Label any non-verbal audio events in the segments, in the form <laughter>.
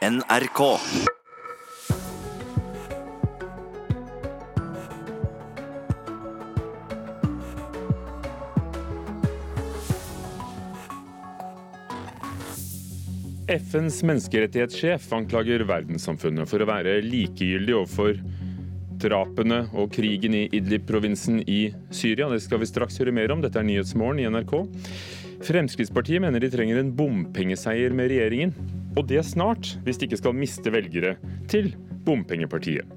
NRK. FNs menneskerettighetssjef anklager verdenssamfunnet for å være likegyldig overfor drapene og krigen i Idlib-provinsen i Syria. Det skal vi straks høre mer om. Dette er Nyhetsmorgen i NRK. Fremskrittspartiet mener de trenger en bompengeseier med regjeringen. Og det snart, hvis de ikke skal miste velgere til bompengepartiet.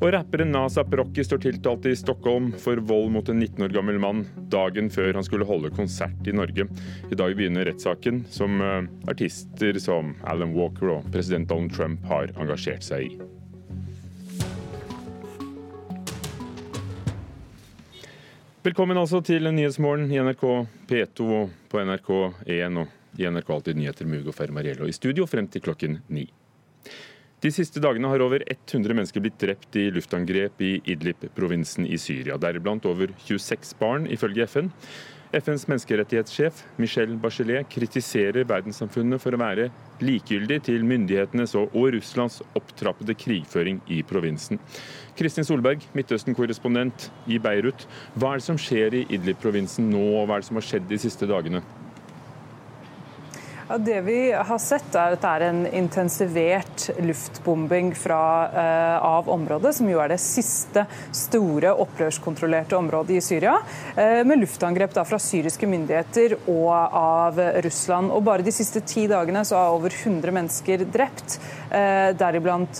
Og rapperen Nasap Rocky står tiltalt i Stockholm for vold mot en 19 år gammel mann dagen før han skulle holde konsert i Norge. I dag begynner rettssaken som eh, artister som Alan Walker og president Donald Trump har engasjert seg i. Velkommen altså til Nyhetsmorgen i NRK P2 og på NRK1 og i NRK Alltid nyheter med Ugo Fermariello i studio frem til klokken ni. De siste dagene har over 100 mennesker blitt drept i luftangrep i Idlib-provinsen i Syria, deriblant over 26 barn, ifølge FN. FNs menneskerettighetssjef Michelle Bachelet kritiserer verdenssamfunnet for å være likegyldig til myndighetenes og Russlands opptrappede krigføring i provinsen. Kristin Solberg, Midtøsten-korrespondent i Beirut. Hva er det som skjer i Idlib-provinsen nå, og hva er det som har skjedd de siste dagene? Ja, det vi har sett er at det er en intensivert luftbombing fra, eh, av området, som jo er det siste store opprørskontrollerte området i Syria, eh, med luftangrep da, fra syriske myndigheter og av Russland. Og Bare de siste ti dagene så har over 100 mennesker drept, eh, deriblant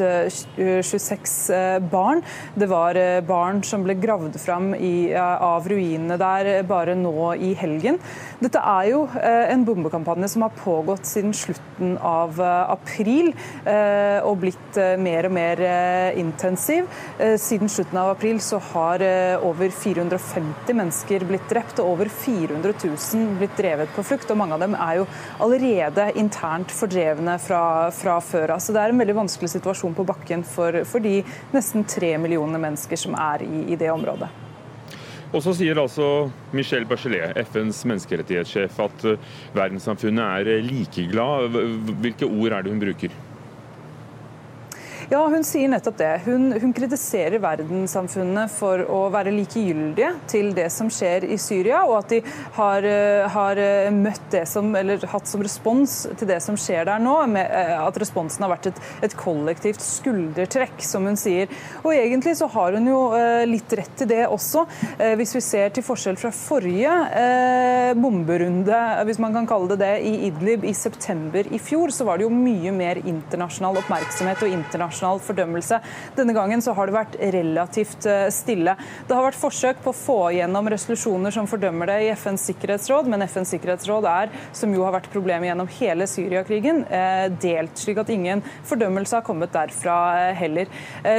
26 barn. Det var barn som ble gravd fram i, av ruinene der bare nå i helgen. Dette er jo en bombekampanje som har pågått pågått siden slutten av eh, april eh, og blitt eh, mer og mer intensiv. Siden slutten av april så har over 450 mennesker blitt drept og over 400 000 blitt drevet på flukt. og Mange av dem er jo allerede internt fordrevne fra, fra før av. Så det er en veldig vanskelig situasjon på bakken for, for de nesten tre millioner mennesker som er i, i det området. Og så sier altså Michelle Bachelet, FNs menneskerettighetssjef, at eh, verdenssamfunnet er likeglad. Hvilke ord er det hun bruker? Ja, hun sier nettopp det. Hun, hun, kritiserer verdenssamfunnet for å være likegyldige til det som skjer i Syria, og at de har, eh, har eh, møtt det som, eller hatt som respons til det som skjer der nå, med eh, at responsen har vært et, et kollektivt skuldertrekk, som hun sier. Og egentlig så har hun jo litt rett til det også. Hvis vi ser til forskjell fra forrige bomberunde, hvis man kan kalle det det, i Idlib i september i fjor, så var det jo mye mer internasjonal oppmerksomhet og internasjonal internasjonal fordømmelse. Denne gangen så har det vært relativt eh, stille. Det har vært forsøk på å få igjennom resolusjoner som fordømmer det i FNs sikkerhetsråd, men FNs sikkerhetsråd er, som jo har vært problemet gjennom hele Syriakrigen, eh, delt, slik at ingen fordømmelse har kommet derfra eh, heller.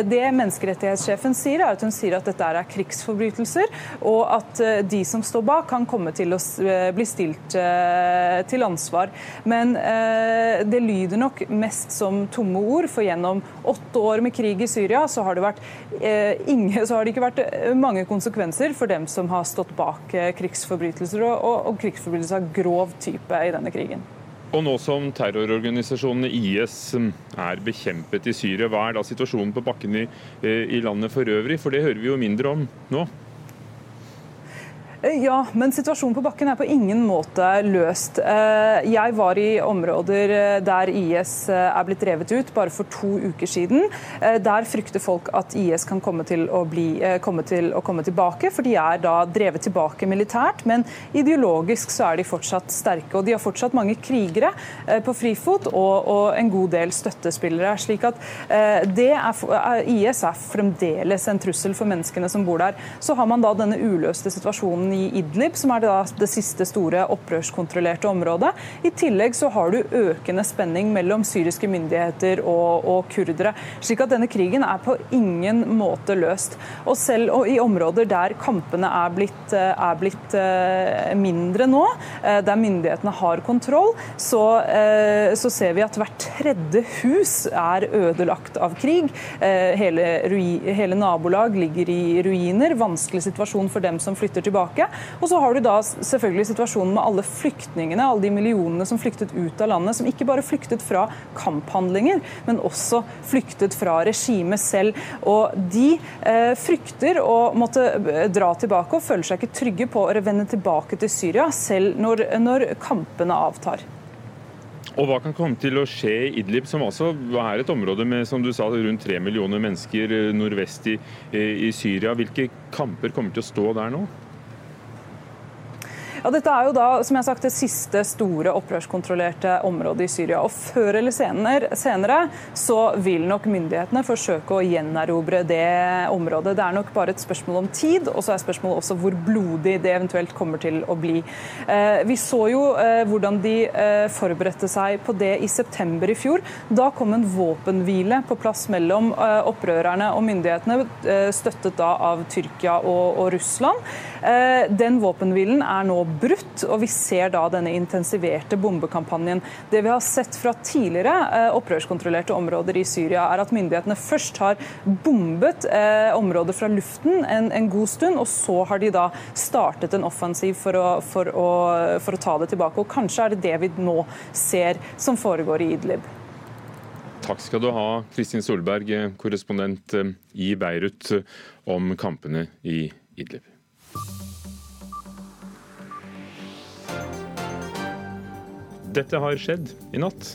Det menneskerettighetssjefen sier, er at hun sier at dette er krigsforbrytelser, og at de som står bak, kan komme til å bli stilt til ansvar. Men det lyder nok mest som tomme ord, for gjennom åtte år med krig i Syria, så har det, vært, eh, ingen, så har det ikke vært eh, mange konsekvenser for dem som har stått bak eh, krigsforbrytelser og, og, og krigsforbrytelser av grov type i denne krigen. Og nå som terrororganisasjonen IS mm, er bekjempet i Syria, hva er da situasjonen på bakken i, i landet for øvrig? For det hører vi jo mindre om nå. Eh, ja, men situasjonen på bakken er på ingen måte løst. Eh, jeg var i områder eh, der IS er blitt drevet ut bare for to uker siden. Der frykter folk at IS kan komme til å, bli, komme, til å komme tilbake, for de er da drevet tilbake militært. Men ideologisk så er de fortsatt sterke. Og de har fortsatt mange krigere på frifot og, og en god del støttespillere. slik at er, IS er fremdeles en trussel for menneskene som bor der. Så har man da denne uløste situasjonen situasjonen i Idlib, som er det, det siste store opprørskontrollerte området. I tillegg så har du økende spenning mellom syriske myndigheter og, og kurdere. slik at denne krigen er på ingen måte løst. Og selv i områder der kampene er blitt, er blitt uh, mindre nå, uh, der myndighetene har kontroll, så, uh, så, ser vi at hvert tredje hus er ødelagt av krig. Hele, hele nabolag ligger i ruiner. Vanskelig situasjon for dem som flytter tilbake tilbake. Og så har du da selvfølgelig situasjonen med alle flyktningene, alle de millionene som flyktet ut av landet, som ikke bare flyktet fra kamphandlinger, men også flyktet fra regimet selv. Og de eh, frykter å måtte dra tilbake og føler seg ikke trygge på å vende tilbake til Syria, selv når, når kampene avtar. Og Hva kan komme til å skje i Idlib, som altså er et område med som du sa, rundt tre millioner mennesker eh, nordvest i, i Syria. Hvilke kamper kommer til å stå der nå? Ja, dette er jo da, som jeg har sagt, det siste store opprørskontrollerte området i Syria. Og Før eller senere, senere så vil nok myndighetene forsøke å gjenerobre det området. Det er nok bare et spørsmål om tid, og så er spørsmålet også hvor blodig det eventuelt kommer til å bli. Eh, vi så jo eh, hvordan de eh, forberedte seg på det i september i fjor. Da kom en våpenhvile på plass mellom opprørerne og myndighetene, støttet da av Tyrkia og, Russland. Den våpenhvilen er nå brutt, og vi ser da denne intensiverte bombekampanjen. Det vi har sett fra tidligere eh, opprørskontrollerte områder i Syria, er at myndighetene først har bombet området områder fra luften en, en, god stund, og så har de da startet en offensiv for å, for, å, for å ta det tilbake. Og kanskje er det det vi nå ser som foregår i Idlib. Takk skal du ha, Kristin Solberg, korrespondent eh, i Beirut, om kampene i Idlib. Dette har skjedd i natt.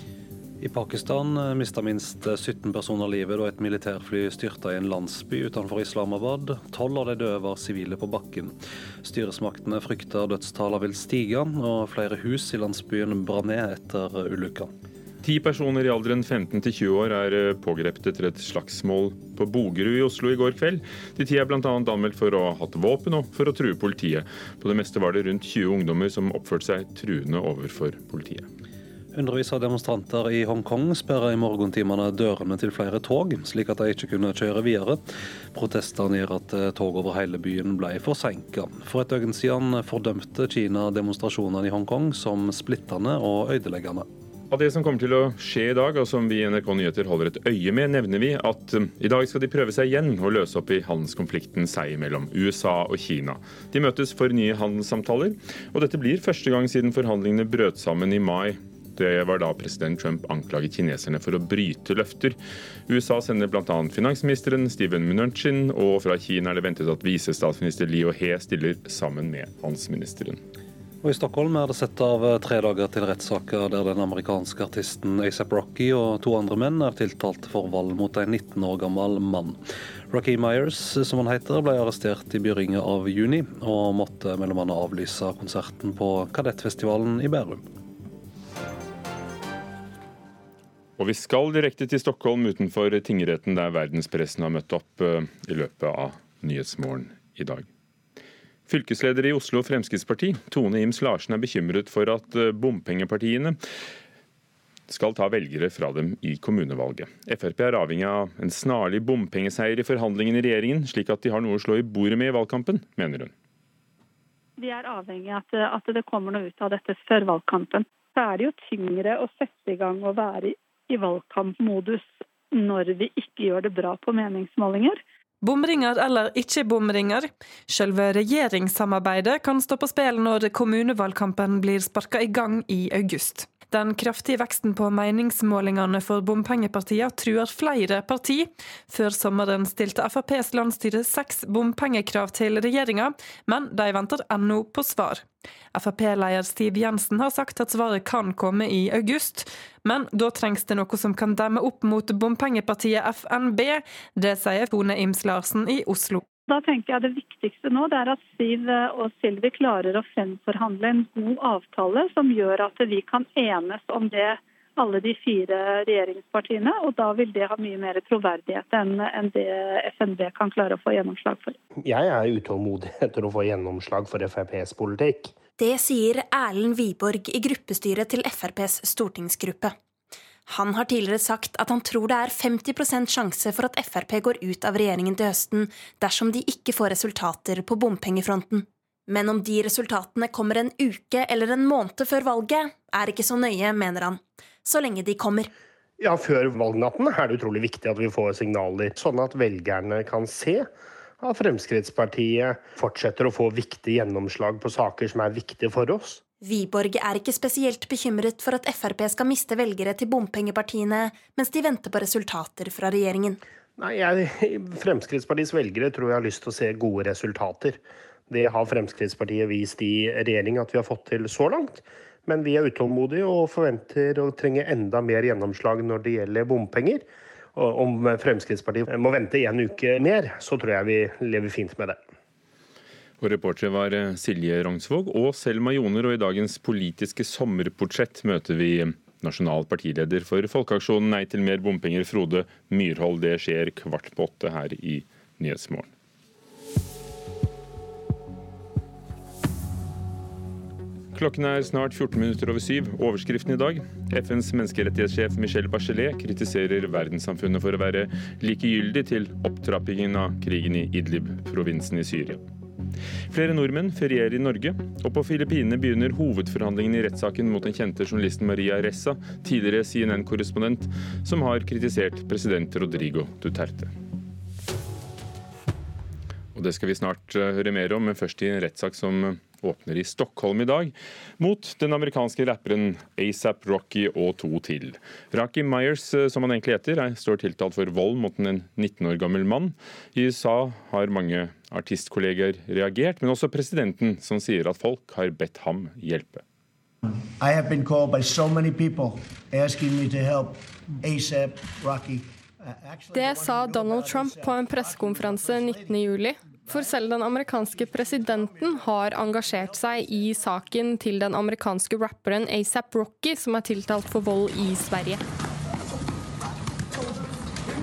I Pakistan eh, mista minst 17 eh, personer livet da et militærfly styrta i en landsby utenfor Islamabad. Tolv av de døde var sivile på bakken. Styresmaktene frykter dødstallene vil stige, og flere hus i landsbyen brant ned etter ulykka. Ti personer i alderen 15 til 20 år er eh, pågrepet etter et slagsmål på Bogerud i Oslo i går kveld. De ti er bl.a. anmeldt for å ha hatt våpen og for å true politiet. På det meste var det rundt 20 ungdommer som oppførte seg truende overfor politiet. Hundrevis av demonstranter i Hongkong sperra i morgentimene dørene til flere tog, slik at de ikke kunne kjøre videre. Protestene gjør at eh, tog over hele byen ble forsinka. For et døgn siden fordømte Kina demonstrasjonene i Hongkong som splittende og ødeleggende. Av det som kommer til å skje i dag, og som vi i NRK Nyheter holder et øye med, nevner vi at um, i dag skal de prøve seg igjen å løse opp i handelskonflikten seg imellom USA og Kina. De møtes for nye handelssamtaler, og dette blir første gang siden forhandlingene brøt sammen i mai. Det var da president Trump anklaget kineserne for å bryte løfter. USA sender bl.a. finansministeren Steven Mnuchin, og fra Kina er det ventet at visestatsminister Liu He stiller sammen med handelsministeren. Og I Stockholm er det satt av eh, tre dager til rettssaker der den amerikanske artisten ASAP Rocky og to andre menn er tiltalt for vold mot en 19 år gammel mann. Rocky Myers, som han heter, ble arrestert i begynnelsen av juni, og måtte mellom annet avlyse konserten på Kadettfestivalen i Bærum. Og vi skal direkte til Stockholm utenfor tingretten, der verdenspressen har møtt opp eh, i løpet av Nyhetsmorgen i dag. Fylkesleder i Oslo Fremskrittsparti, Tone Ims Larsen, er bekymret for at eh, bompengepartiene skal ta velgere fra dem i kommunevalget. Frp er avhengig av en snarlig bompengeseier i forhandlingene i regjeringen, slik at de har noe å slå i bordet med i valgkampen, mener hun. Vi er avhengig av at, det kommer noe ut av dette før valgkampen. Så er det jo tyngre å sette i gang og være i valgkampmodus når vi ikke gjør det bra på meningsmålinger. Bomringer eller ikke bomringer, selve regjeringssamarbeidet kan stå på spill når kommunevalgkampen blir sparka i gang i august. Den kraftige veksten på meningsmålingene for bompengepartiene truer flere parti. Før sommeren stilte FrPs landsstyre seks bompengekrav til regjeringa, men de venter ennå på svar. Frp-leder Stiv Jensen har sagt at svaret kan komme i august, men da trengs det noe som kan demme opp mot bompengepartiet FNB. Det sier Tone Ims Larsen i Oslo. Da tenker jeg Det viktigste nå det er at Siv og Silvi klarer å fremforhandle en god avtale som gjør at vi kan enes om det alle de fire regjeringspartiene. og Da vil det ha mye mer troverdighet enn det FNB kan klare å få gjennomslag for. Jeg er utålmodig etter å få gjennomslag for FrPs politikk. Det sier Erlend Wiborg i gruppestyret til FrPs stortingsgruppe. Han har tidligere sagt at han tror det er 50% sjanse for at Frp går ut av regjeringen til høsten dersom de ikke får resultater på bompengefronten. Men om de resultatene kommer en uke eller en måned før valget, er ikke så nøye, mener han. Så lenge de kommer. Ja, Før valgnatten er det utrolig viktig at vi får signaler, sånn at velgerne kan se at Fremskrittspartiet fortsetter å få viktige gjennomslag på saker som er viktige for oss. Wiborg er ikke spesielt bekymret for at Frp skal miste velgere til bompengepartiene, mens de venter på resultater fra regjeringen. Nei, jeg, Fremskrittspartiets velgere tror jeg har lyst til å se gode resultater. Det har Fremskrittspartiet vist i regjering at vi har fått til så langt. Men vi er utålmodige og forventer å trenge enda mer gjennomslag når det gjelder bompenger. Og om Fremskrittspartiet må vente en uke mer, så tror jeg vi lever fint med det. Og Reportere var eh, Silje Rognsvåg og Selma Joner, og i dagens politiske sommerportrett møter vi nasjonal partileder for Folkeaksjonen Nei til mer bompenger, Frode Myrhold. Det skjer kvart på åtte her i Nyhetsmorgen. Klokken er snart 14 minutter over syv. Overskriften i dag. FNs menneskerettighetssjef Michel Bachelet kritiserer verdenssamfunnet for å være likegyldig til opptrappingen av krigen i Idlib-provinsen i Syria. Flere nordmenn ferierer i Norge, og på Filippinene begynner hovedforhandlingen i rettssaken mot den kjente journalisten Maria Ressa, tidligere CNN-korrespondent, som har kritisert president Rodrigo Duterte. Og Det skal vi snart eh, høre mer om, men først i en rettssak som åpner i Stockholm i dag, mot den amerikanske rapperen ASAP Rocky og to til. Rocky Myers, eh, som han egentlig heter, er, står tiltalt for vold mot en 19 år gammel mann. I USA har mange artistkolleger reagert, men også presidenten, som sier at folk har bedt ham hjelpe. I have been called by so many people asking me to help ASAP Rocky. Det sa Donald Trump på en pressekonferanse 19.07. For selv den amerikanske presidenten har engasjert seg i saken til den amerikanske rapperen ASAP Rocky, som er tiltalt for vold i Sverige.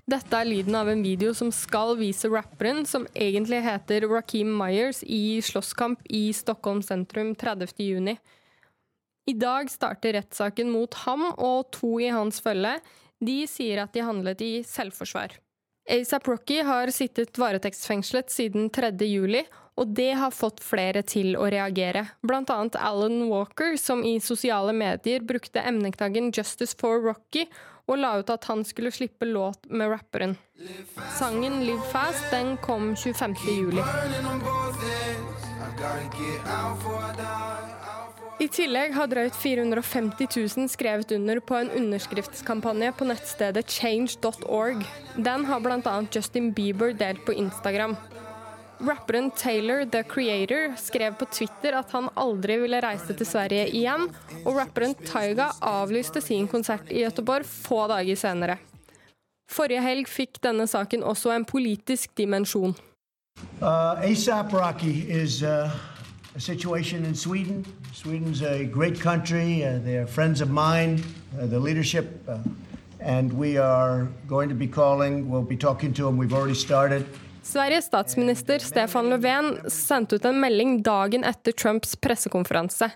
Dette er lyden av en video som skal vise rapperen, som egentlig heter Rakeem Myers, i slåsskamp i Stockholm sentrum 30.6. I dag starter rettssaken mot ham og to i hans følge. De sier at de handlet i selvforsvar. ASAP Rocky har sittet varetektsfengslet siden 3. juli, og det har fått flere til å reagere. Blant annet Alan Walker, som i sosiale medier brukte emneknaggen 'Justice for Rocky' og la ut at han skulle slippe låt med rapperen. Sangen 'Live Fast' den kom 25. I tillegg har drøyt 450 000 skrevet under på en underskriftskampanje på nettstedet change.org. Den har bl.a. Justin Bieber delt på Instagram. Rapperen Taylor The Creator skrev på Twitter at han aldri ville reise til Sverige igjen, og rapperen Taiga avlyste sin konsert i Göteborg få dager senere. Forrige helg fikk denne saken også en politisk dimensjon. Uh, Rocky is uh, situation in Sweden. Sweden's a great country. Uh, they're friends of mine, uh, the leadership, uh, and we are going to be calling. We'll be talking to them. We've already started. Sveriges statsminister Stefan Löfven sendte ut en melding dagen etter Trumps pressekonferanse.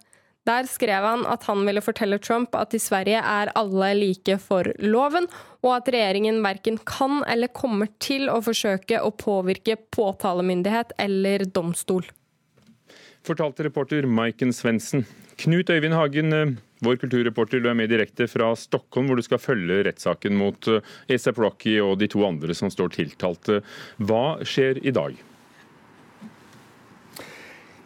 Der skrev han at han ville fortelle Trump at i Sverige er alle like for loven, og at regjeringen verken kan eller kommer til å forsøke å påvirke påtalemyndighet eller domstol. Fortalte reporter Maiken Svendsen. Knut Øyvind Hagen, eh, vår kulturreporter, du er med direkte fra Stockholm, hvor du skal følge rettssaken mot ASAP Rocky og de to andre som står tiltalt. Hva skjer i dag?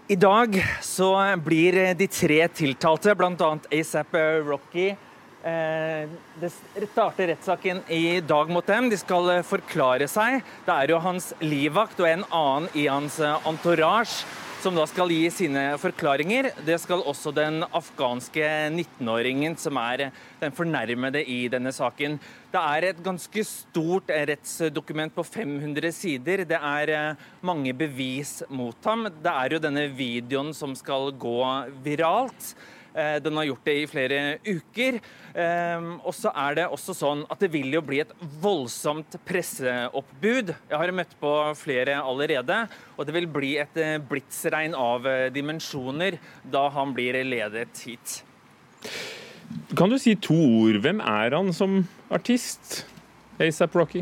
I dag så blir de tre tiltalte, bl.a. ASAP Rocky eh, det starter rettssaken i dag mot dem. De skal forklare seg. Det er jo hans livvakt og en annen i hans entourage som da skal gi sine forklaringer. Det skal også den afghanske 19-åringen som er den fornærmede i denne saken. Det er et ganske stort rettsdokument på 500 sider. Det er eh, mange bevis mot ham. Det er jo denne videoen som skal gå viralt. Eh, den har gjort det i flere uker. Ehm, og så er det også sånn at det vil jo bli et voldsomt presseoppbud. Jeg har møtt på flere allerede. Og det vil bli et eh, blitsregn av eh, dimensjoner da han blir ledet hit. Kan du si to ord? Hvem er han som artist? ASAP Rocky?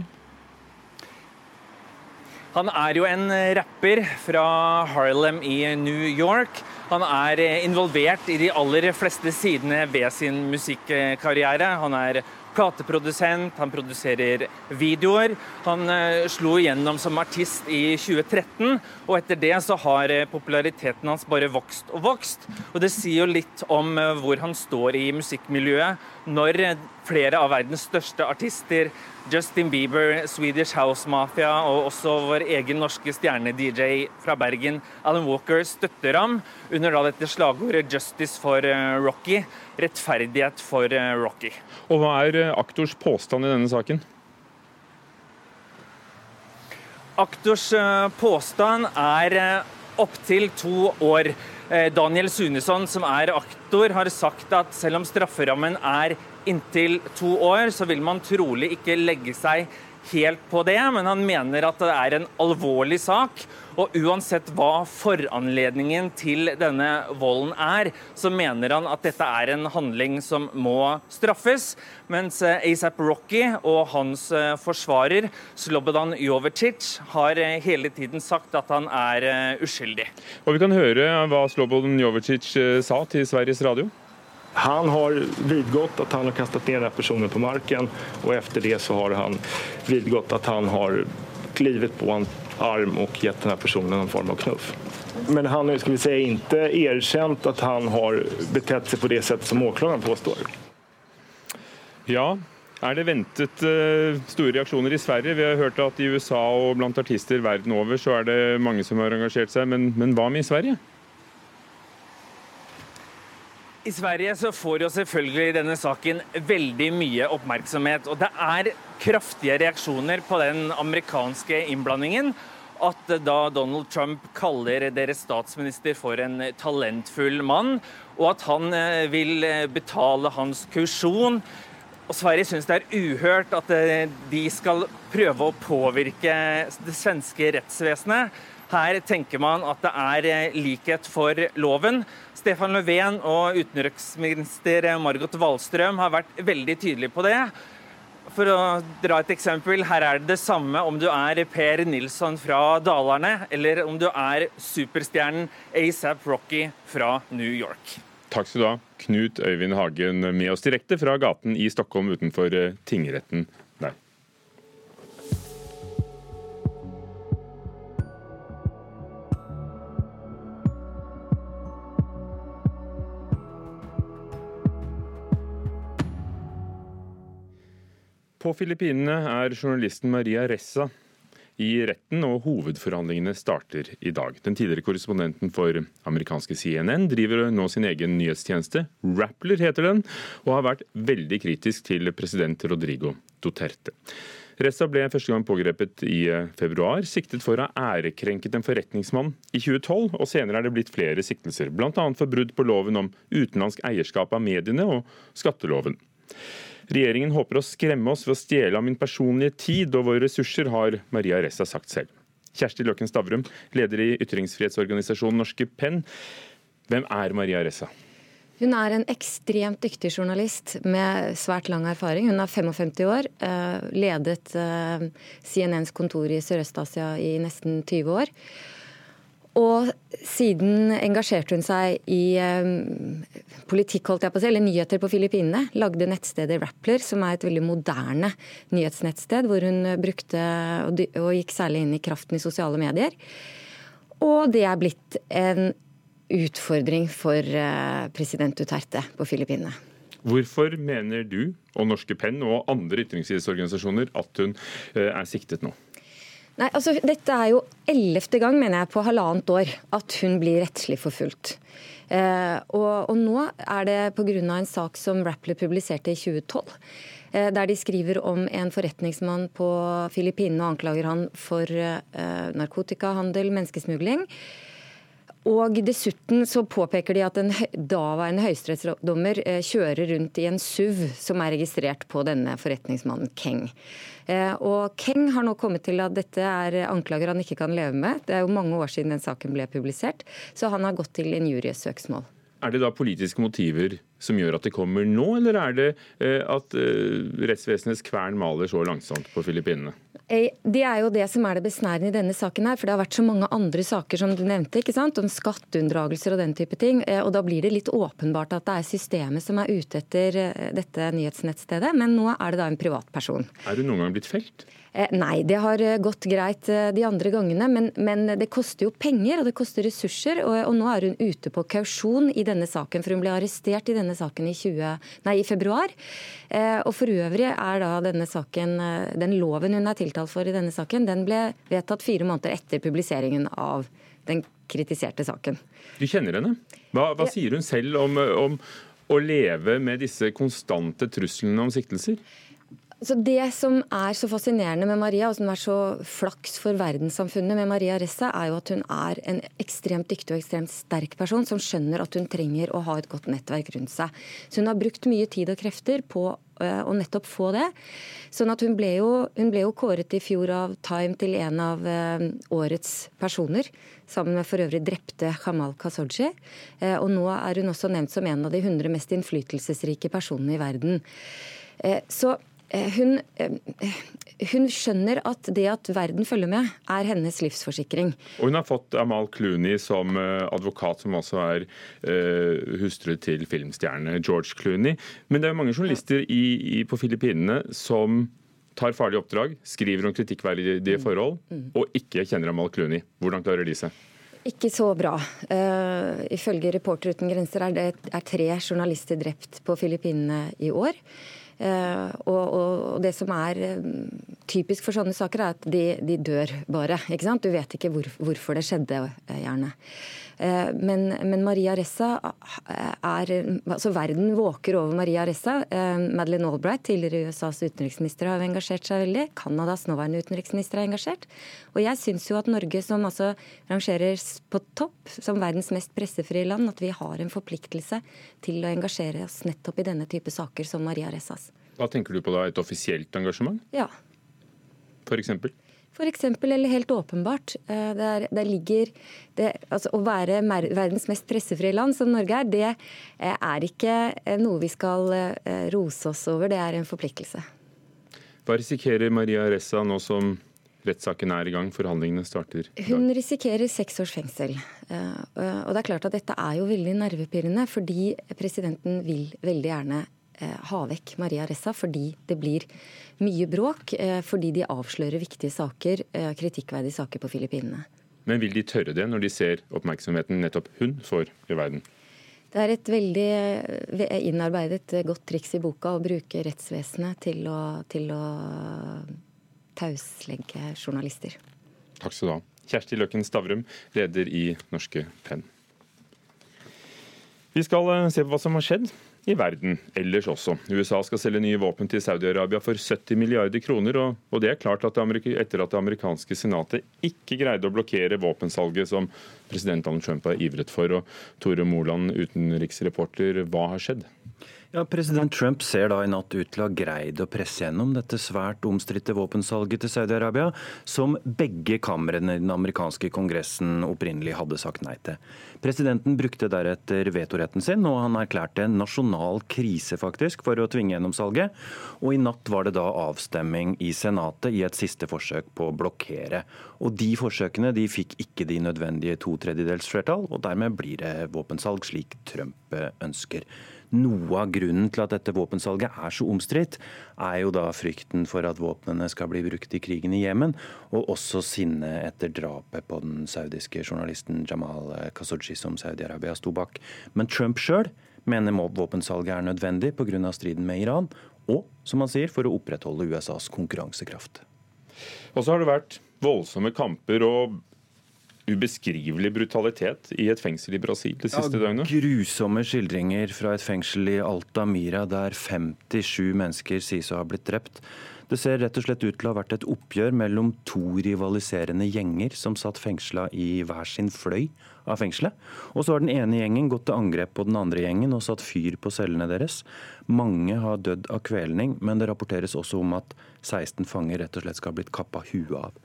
Han er jo en rapper fra Harlem i New York. Han er involvert i de aller fleste sidene ved sin musikkarriere. Han er plateprodusent, han produserer videoer. Han uh, slo igjennom som artist i 2013, og etter det så har uh, populariteten hans bare vokst og vokst. Og det sier jo litt om hvor han står i musikkmiljøet når flere av verdens største artister, Justin Bieber, Swedish House Mafia og også vår egen norske stjerne-DJ fra Bergen, Alan Walker, støtter ham under da dette slagordet 'Justice for Rocky', rettferdighet for Rocky. Og Hva er aktors påstand i denne saken? Aktors påstand er opptil to år. Eh, Daniel Sunesson, som er aktor, har sagt at selv om strafferammen er inntil to år, så vil man trolig ikke legge seg helt på det, men han mener at det er en alvorlig sak. Og uansett hva foranledningen til denne volden er, så mener han at dette er en handling som må straffes. Mens eh, ASAP Rocky og hans eh, forsvarer Slobodan Jovetic har eh, hele tiden sagt at han er uskyldig. Og Vi kan høre hva Slobodan Jovetic sa til Sveriges Radio. Han har vidgått at han har kastet ned personen på marken, og etter det så har han vidgått at han har klivet på en arm og gitt denne personen en form av knuff. Men han har vi ikke erkjent at han har betett seg på det settet som åklagaren påstår. Ja, er det ventet uh, store reaksjoner i Sverige? Vi har hørt at i USA og blant artister verden over så er det mange som har engasjert seg, men, men hva med i Sverige? I Sverige så får jo selvfølgelig denne saken veldig mye oppmerksomhet. Og det er kraftige reaksjoner på den amerikanske innblandingen. At da Donald Trump kaller deres statsminister for en talentfull mann, og at han eh, vil eh, betale hans kursjon. Og Sverige syns det er uhørt at eh, de skal prøve å påvirke det svenske rettsvesenet. Her tenker man at det er likhet for loven. Stefan Löfven og utenriksminister Margot Wallstrøm har vært veldig tydelige på det. For å dra et eksempel, her er det det samme om du er Per Nilsson fra Dalarne, eller om du er superstjernen ASAP Rocky fra New York. Takk skal du ha, Knut Øyvind Hagen, med oss direkte fra gaten i Stockholm utenfor eh, tingretten På Filippinene er journalisten Maria Ressa i retten, og hovedforhandlingene starter i dag. Den tidligere korrespondenten for amerikanske CNN driver nå sin egen nyhetstjeneste, Rappler heter den, og har vært veldig kritisk til president Rodrigo Duterte. Ressa ble første gang pågrepet i februar, siktet for å ha ærekrenket en forretningsmann i 2012, og senere er det blitt flere siktelser, bl.a. for brudd på loven om utenlandsk eierskap av mediene og skatteloven. Regjeringen håper å skremme oss ved å stjele av min personlige tid og våre ressurser, har Maria Ressa sagt selv. Kjersti Løken Stavrum, leder i ytringsfrihetsorganisasjonen Norske Penn. Hvem er Maria Ressa? Hun er en ekstremt dyktig journalist med svært lang erfaring. Hun er 55 år, eh, ledet eh, CNNs kontor i Sørøst-Asia i nesten 20 år. Og siden engasjerte hun seg i um, politikk, holdt jeg på å si, eller nyheter på Filippinene. Lagde nettstedet Rappler, som er et veldig moderne nyhetsnettsted, hvor hun brukte og, og gikk særlig inn i kraften i sosiale medier. Og det er blitt en utfordring for uh, president Duterte på Filippinene. Hvorfor mener du og Norske Penn og andre ytringsfrihetsorganisasjoner at hun uh, er siktet nå? Nei, altså Dette er jo ellevte gang mener jeg, på halvannet år at hun blir rettslig forfulgt. Eh, og, og, nå er det pga. en sak som Rappler publiserte i 2012. Eh, der de skriver om en forretningsmann på Filippinene og anklager han for eh, narkotikahandel, menneskesmugling. Og Dessuten så påpeker de at en daværende høyesterettsdommer eh, kjører rundt i en SUV som er registrert på denne forretningsmannen Keng. Eh, og Keng har nå kommet til at dette er anklager han ikke kan leve med. Det er jo mange år siden den saken ble publisert, så han har gått til injuriesøksmål. Er det da politiske motiver som gjør at det kommer nå, eller er det at rettsvesenets kvern maler så langsomt på Filippinene? Det er jo det som er det besnærende i denne saken her, for det har vært så mange andre saker som du nevnte, ikke sant? om skatteunndragelser og den type ting. Og da blir det litt åpenbart at det er systemet som er ute etter dette nyhetsnettstedet, men nå er det da en privatperson. Er du noen gang blitt felt? Eh, nei, det har eh, gått greit eh, de andre gangene, men, men, det koster jo penger og det koster ressurser. Og, og, nå er hun ute på kausjon i denne saken, for hun ble arrestert i denne saken i, 20, nei, i februar. og For øvrig er da denne saken, den loven hun er tiltalt for i denne saken, den ble vedtatt fire måneder etter publiseringen av den kritiserte saken. Du kjenner henne. Hva, hva sier hun selv om, om å leve med disse konstante truslene om siktelser? Så Det som er så fascinerende med Maria, og som er så flaks for verdenssamfunnet med Maria Ressa, er jo at hun er en ekstremt dyktig og ekstremt sterk person som skjønner at hun trenger å ha et godt nettverk rundt seg. Så hun har brukt mye tid og krefter på eh, å nettopp få det. Sånn at hun ble, jo, hun ble jo kåret i fjor av Time til en av eh, årets personer. Sammen med for øvrig drepte Kamal Khashoggi. Eh, og nå er hun også nevnt som en av de 100 mest innflytelsesrike personene i verden. Så hun, eh, hun, skjønner at det at verden følger med, er hennes livsforsikring. Og Hun har fått Amal Clooney som eh, advokat, som også er hustru til filmstjerne George Clooney. Men det er mange journalister i, i, på Filippinene som tar farlige oppdrag, skriver om kritikkverdige mm. forhold, mm. og ikke kjenner Amal Clooney. Hvordan klarer de seg? Ikke så bra. Uh, ifølge Reporter uten grenser er det er tre journalister drept på Filippinene i år. Eh, og, og, det som er eh, typisk for sånne saker, er at de, de dør bare. ikke sant? Du vet ikke hvor, hvorfor det skjedde, eh, gjerne. Men, men, Maria Ressa er altså Verden våker over Maria Ressa. Madeleine Albright, tidligere USAs utenriksminister, har engasjert seg veldig. Canadas nåværende utenriksminister er engasjert. Og jeg syns jo at Norge, som altså rangerer på topp som verdens mest pressefrie land, at vi har en forpliktelse til å engasjere oss nettopp i denne type saker som Maria Ressas. Hva tenker du på da? Et offisielt engasjement? Ja. For eksempel? For eksempel, eller helt åpenbart. Eh, der, der ligger det, altså, Å være verdens mest pressefrie land, som Norge er, det eh, er ikke eh, noe vi skal rose oss over. Det er en forpliktelse. Hva risikerer Maria Ressa nå som rettssaken er i gang, forhandlingene starter? Hun risikerer seks års fengsel. Og det er klart at dette er jo veldig nervepirrende, fordi presidenten vil veldig gjerne ha vekk Maria Ressa fordi det blir mye bråk, eh, fordi de avslører viktige saker, eh, kritikkverdige saker på Filippinene. Men vil de tørre det når de ser oppmerksomheten nettopp hun får i verden? Det er et veldig innarbeidet godt triks i boka å bruke rettsvesenet til å, til å tauslegge journalister. Takk skal du ha. Kjersti Løkken Stavrum, leder i Norske Penn. Vi skal se på hva som har skjedd i verden ellers også. USA skal selge nye våpen til Saudi-Arabia for 70 milliarder kroner. Og det er klart at etter at det amerikanske senatet ikke greide å blokkere våpensalget som president Donald Trump har ivret for. Og Tore Moland, utenriksreporter, hva har skjedd? Ja, President Trump ser da i natt ut til å ha greid å presse gjennom dette svært omstridte våpensalget til Saudi-Arabia, som begge kamrene i den amerikanske kongressen opprinnelig hadde sagt nei til. Presidenten brukte deretter vetoretten sin, og han erklærte en nasjonal krise faktisk for å tvinge gjennom salget. Og i natt var det da avstemming i Senatet i et siste forsøk på å blokkere. Og de forsøkene de fikk ikke de nødvendige to tredjedels flertall, og dermed blir det våpensalg slik Trump ønsker. Noe av grunnen til at dette våpensalget er så omstridt, er jo da frykten for at våpnene skal bli brukt i krigen i Jemen, og også sinne etter drapet på den saudiske journalisten Jamal Khashoggi, som Saudi-Arabia sto bak. Men Trump sjøl mener våpensalget er nødvendig pga. striden med Iran, og som han sier, for å opprettholde USAs konkurransekraft. Og så har det vært voldsomme kamper og ubeskrivelig brutalitet i et fengsel i Brasil det siste ja, døgnet? Grusomme skildringer fra et fengsel i Altamira der 57 mennesker sies å ha blitt drept. Det ser rett og slett ut til å ha vært et oppgjør mellom to rivaliserende gjenger som satt fengsla i hver sin fløy av fengselet. Og så har den ene gjengen gått til angrep på den andre gjengen og satt fyr på cellene deres. Mange har dødd av kvelning, men det rapporteres også om at 16 fanger rett og slett skal ha blitt kappa huet av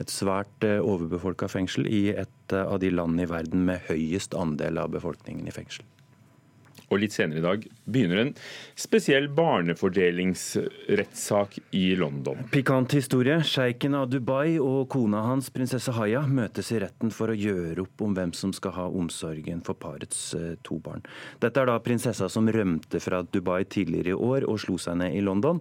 et svært eh, overbefolka fengsel i et eh, av de landene i verden med høyest andel av befolkningen i fengsel. Og litt senere i dag begynner en spesiell barnefordelingsrettssak i London. Pikant historie. Sjeiken av Dubai og kona hans, prinsesse Haya, møtes i retten for å gjøre opp om hvem som skal ha omsorgen for parets eh, to barn. Dette er da prinsessa som rømte fra Dubai tidligere i år og slo seg ned i London,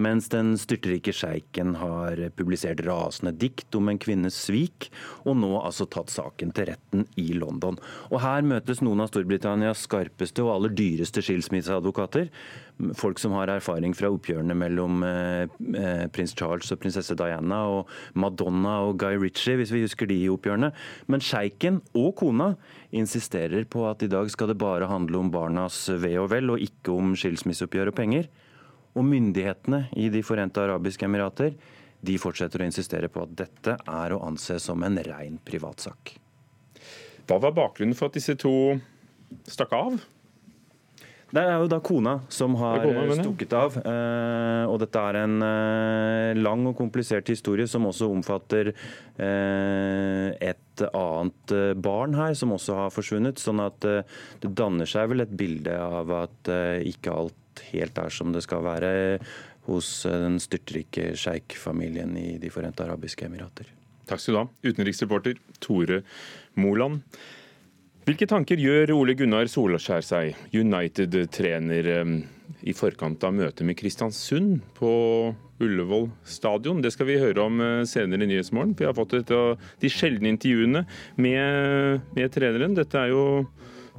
mens den styrtrike sjeiken har publisert rasende dikt om en kvinnes svik, og nå altså tatt saken til retten i London. Og her møtes noen av Storbritannias skarpeste og aller dyreste skilsmisseadvokater. Folk som har erfaring fra oppgjørene mellom eh, eh, prins Charles og prinsesse Diana og Madonna og Guy Ritchie, hvis vi husker de oppgjørene. Men sjeiken og kona insisterer på at i dag skal det bare handle om barnas ve og vel, og ikke om skilsmisseoppgjør og penger. Og myndighetene i De forente arabiske emirater de fortsetter å insistere på at dette er å anse som en ren privatsak. Hva var bakgrunnen for at disse to stakk av? Det er jo da kona som har kona, stukket av. Eh, og dette er en eh, lang og komplisert historie som også omfatter eh, et annet barn her som også har forsvunnet. Sånn at det danner seg vel et bilde av at ikke alt helt er som det skal være hos den styrtrike sjeikfamilien i De forente arabiske emirater. Takk skal du ha, utenriksreporter Tore Moland. Hvilke tanker gjør Ole Gunnar Solskjær seg, United-trener, i forkant av møtet med Kristiansund på Ullevål stadion? Det skal vi høre om eh, senere i Nyhetsmorgen. Vi har fått et av de sjeldne intervjuene med, med treneren. Dette er jo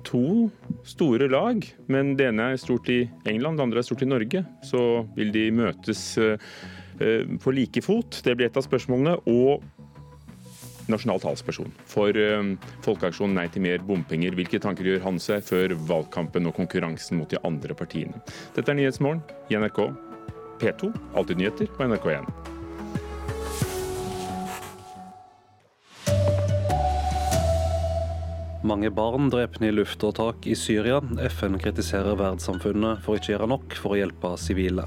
to store lag, men det ene er stort i England, det andre er stort i Norge. Så vil de møtes eh, eh, på like fot? Det blir et av spørsmålene. Og nasjonal talsperson for eh, folkeaksjonen Nei til mer bompenger. Hvilke tanker gjør han seg før valgkampen og konkurransen mot de andre partiene? Dette er Nyhetsmorgen i NRK P2, Alltid nyheter på NRK1. Mange barn drepne i luft og tak i Syria. FN kritiserer verdenssamfunnet for ikke å gjøre nok for å hjelpe sivile.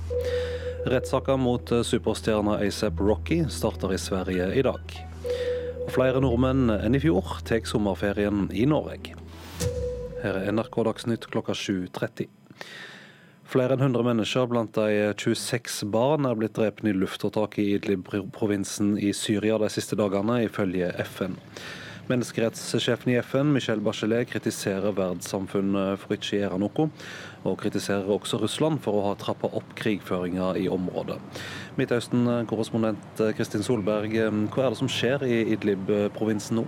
Rettssaker mot superstjerna ASAP Rocky starter i Sverige i dag. Flere nordmenn enn i fjor tar sommerferien i Norge. Her er NRK Dagsnytt klokka 7.30. Flere enn 100 mennesker, blant de 26 barn, er blitt drept i luftåtak i Idlib-provinsen i Syria de siste dagene, ifølge FN. Menneskerettssjefen i FN, Michel Bachelet, kritiserer verdenssamfunnet for ikke å gjøre noe, og kritiserer også Russland for å ha trappa opp krigføringa i området. Midtøsten-korrespondent Kristin Solberg, hva er det som skjer i Idlib-provinsen nå?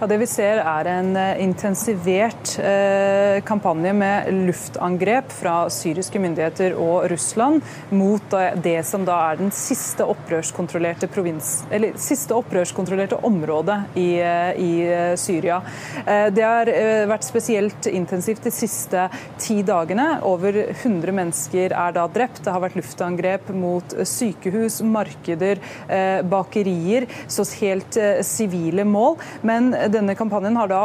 Ja, det vi ser er en eh, intensivert eh, kampanje med luftangrep fra syriske myndigheter og Russland mot det som da er den siste opprørskontrollerte, provins, eller, siste opprørskontrollerte området i, eh, i eh, Syria. Eh, det har eh, vært spesielt intensivt de siste ti dagene. Over 100 mennesker er da drept. Det har vært luftangrep mot sykehus, markeder, bakerier, så helt sivile mål. Men denne kampanjen har da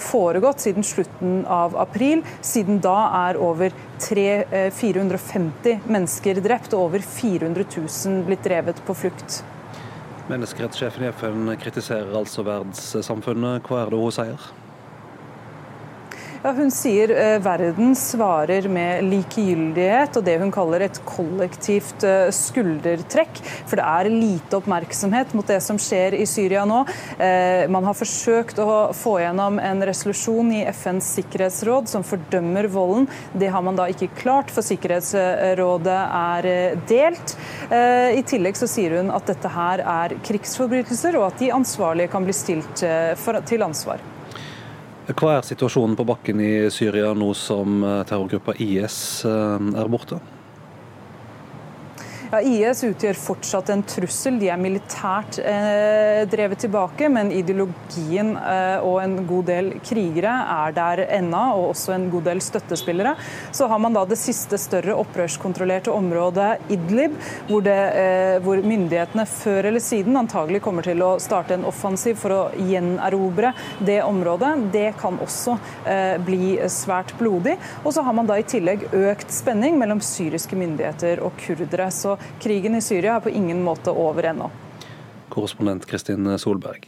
foregått siden slutten av april. Siden da er over 3, 450 øh, mennesker drept og over 400 000 blitt drevet på flukt. Menneskerettssjefen i FN kritiserer altså verdenssamfunnet. Hva er det hun sier? Ja, hun sier eh, verden svarer med likegyldighet og det hun kaller et kollektivt eh, skuldertrekk. For det er lite oppmerksomhet mot det som skjer i Syria nå. Eh, man har forsøkt å få gjennom en resolusjon i FNs sikkerhetsråd som fordømmer volden. Det har man da ikke klart, for Sikkerhetsrådet er eh, delt. Eh, I tillegg så sier hun at dette her er krigsforbrytelser, og at de ansvarlige kan bli stilt eh, for, til ansvar. Hva er situasjonen på bakken i Syria nå som eh, terrorgruppa IS eh, er borte? Ja, IS utgjør fortsatt en trussel. De er militært eh, drevet tilbake, men ideologien eh, og en god del krigere er der ennå, og også en god del støttespillere. Så har man da det siste større opprørskontrollerte området Idlib, hvor, det, eh, hvor myndighetene før eller siden antagelig kommer til å starte en offensiv for å gjenerobre det området. Det kan også eh, bli svært blodig. Og så har man da i tillegg økt spenning mellom syriske myndigheter og kurdere. Så krigen i Syria er på ingen måte over ennå. Korrespondent Kristin Solberg.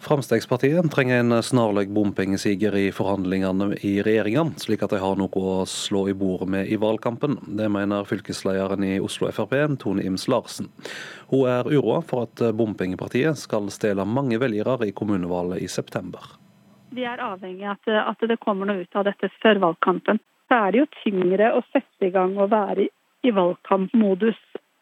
Fremskrittspartiet trenger en snarlig bompengesiger i forhandlingene i regjeringa, slik at de har noe å slå i bordet med i valgkampen. Det mener fylkeslederen i Oslo Frp, Tone Ims Larsen. Hun er uroa for at bompengepartiet skal stjele mange velgere i kommunevalget i september. Vi er avhengig av at, at det kommer noe ut av dette før valgkampen. Så er det jo tyngre å sette i gang og være i, valgkampmodus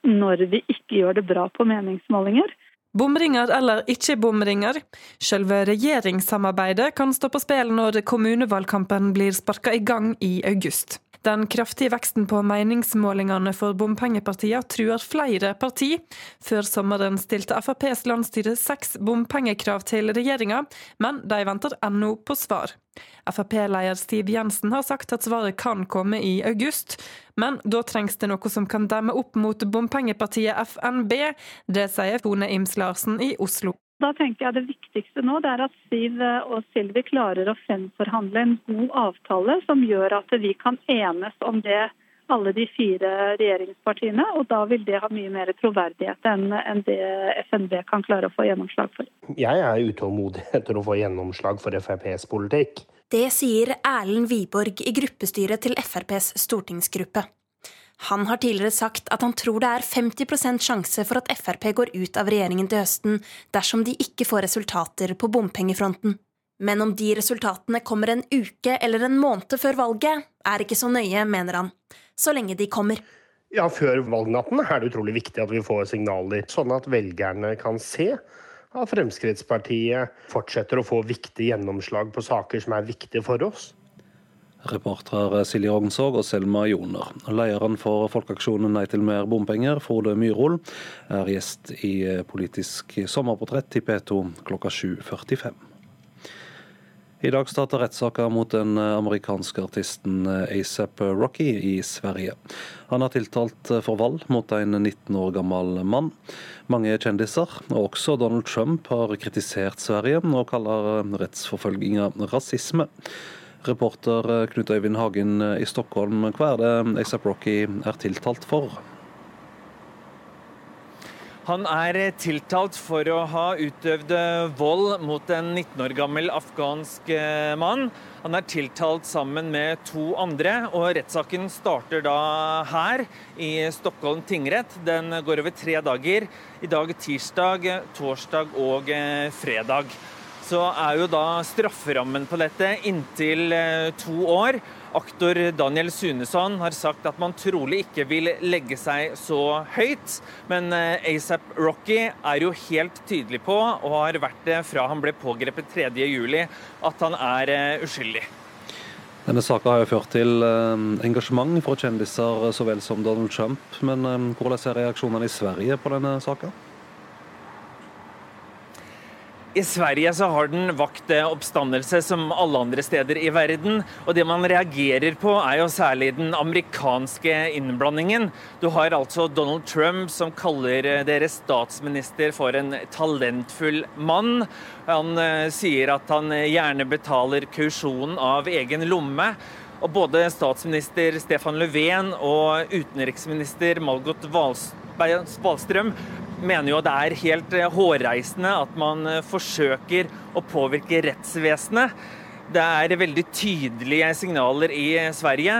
når vi ikke gjør det bra på meningsmålinger. Bomringer eller ikke bomringer, selve regjeringssamarbeidet kan stå på spill når kommunevalgkampen blir sparka i gang i august. Den kraftige veksten på meningsmålingene for bompengepartiene truer flere parti. Før sommeren stilte FrPs landsstyre seks bompengekrav til regjeringa, men de venter ennå på svar. Frp-leder Stiv Jensen har sagt at svaret kan komme i august, men da trengs det noe som kan demme opp mot bompengepartiet FNB. Det sier Fone Ims Larsen i Oslo. Da tenker jeg Det viktigste nå det er at Siv og Silvi klarer å fremforhandle en god avtale som gjør at vi kan enes om det alle de fire regjeringspartiene. og Da vil det ha mye mer troverdighet enn det FNB kan klare å få gjennomslag for. Jeg er utålmodig etter å få gjennomslag for FrPs politikk. Det sier Erlend Wiborg i gruppestyret til FrPs stortingsgruppe. Han har tidligere sagt at han tror det er 50% sjanse for at Frp går ut av regjeringen til høsten dersom de ikke får resultater på bompengefronten. Men om de resultatene kommer en uke eller en måned før valget, er ikke så nøye, mener han. Så lenge de kommer. Ja, Før valgnatten er det utrolig viktig at vi får signaler, sånn at velgerne kan se at Fremskrittspartiet fortsetter å få viktige gjennomslag på saker som er viktige for oss. Reportere Silje Rognsvåg og Selma Joner. Lederen for Folkeaksjonen Nei til mer bompenger, Frode Myrhol, er gjest i Politisk sommerportrett i P2 klokka 7.45. I dag starter rettssaker mot den amerikanske artisten ASAP Rocky i Sverige. Han er tiltalt for vold mot en 19 år gammel mann. Mange kjendiser, og også Donald Trump, har kritisert Sverige og kaller rettsforfølginga rasisme. Reporter eh, Knut Øyvind Hagen eh, i Stockholm, hva er det ASAP Rocky er tiltalt for? Han er eh, tiltalt for å ha utøvd vold mot en 19 år gammel afghansk mann. Han er tiltalt sammen med to andre, og rettssaken starter da her i Stockholm tingrett. Den går over tre dager. I dag tirsdag, torsdag og fredag så er jo da strafferammen på dette inntil eh, to år. Aktor Daniel Sunesson har sagt at man trolig ikke vil legge seg så høyt. Men eh, ASAP Rocky er jo helt tydelig på, og har vært det fra han ble pågrepet 3.7, at han er eh, uskyldig. Denne saka har jo ført til engasjement fra kjendiser så vel som Donald Trump. Men hvordan er reaksjonene i Sverige på denne saka? I Sverige så har den vakt oppstandelse som alle andre steder i verden. Og det man reagerer på, er jo særlig den amerikanske innblandingen. Du har altså Donald Trump som kaller deres statsminister for en talentfull mann. Han eh, sier at han gjerne betaler kausjonen av egen lomme. Og både statsminister Stefan Löfven og utenriksminister Malgot Wallstrøm mener jo det er helt eh, hårreisende at man eh, forsøker å påvirke rettsvesenet. Det er veldig tydelige signaler i eh, Sverige,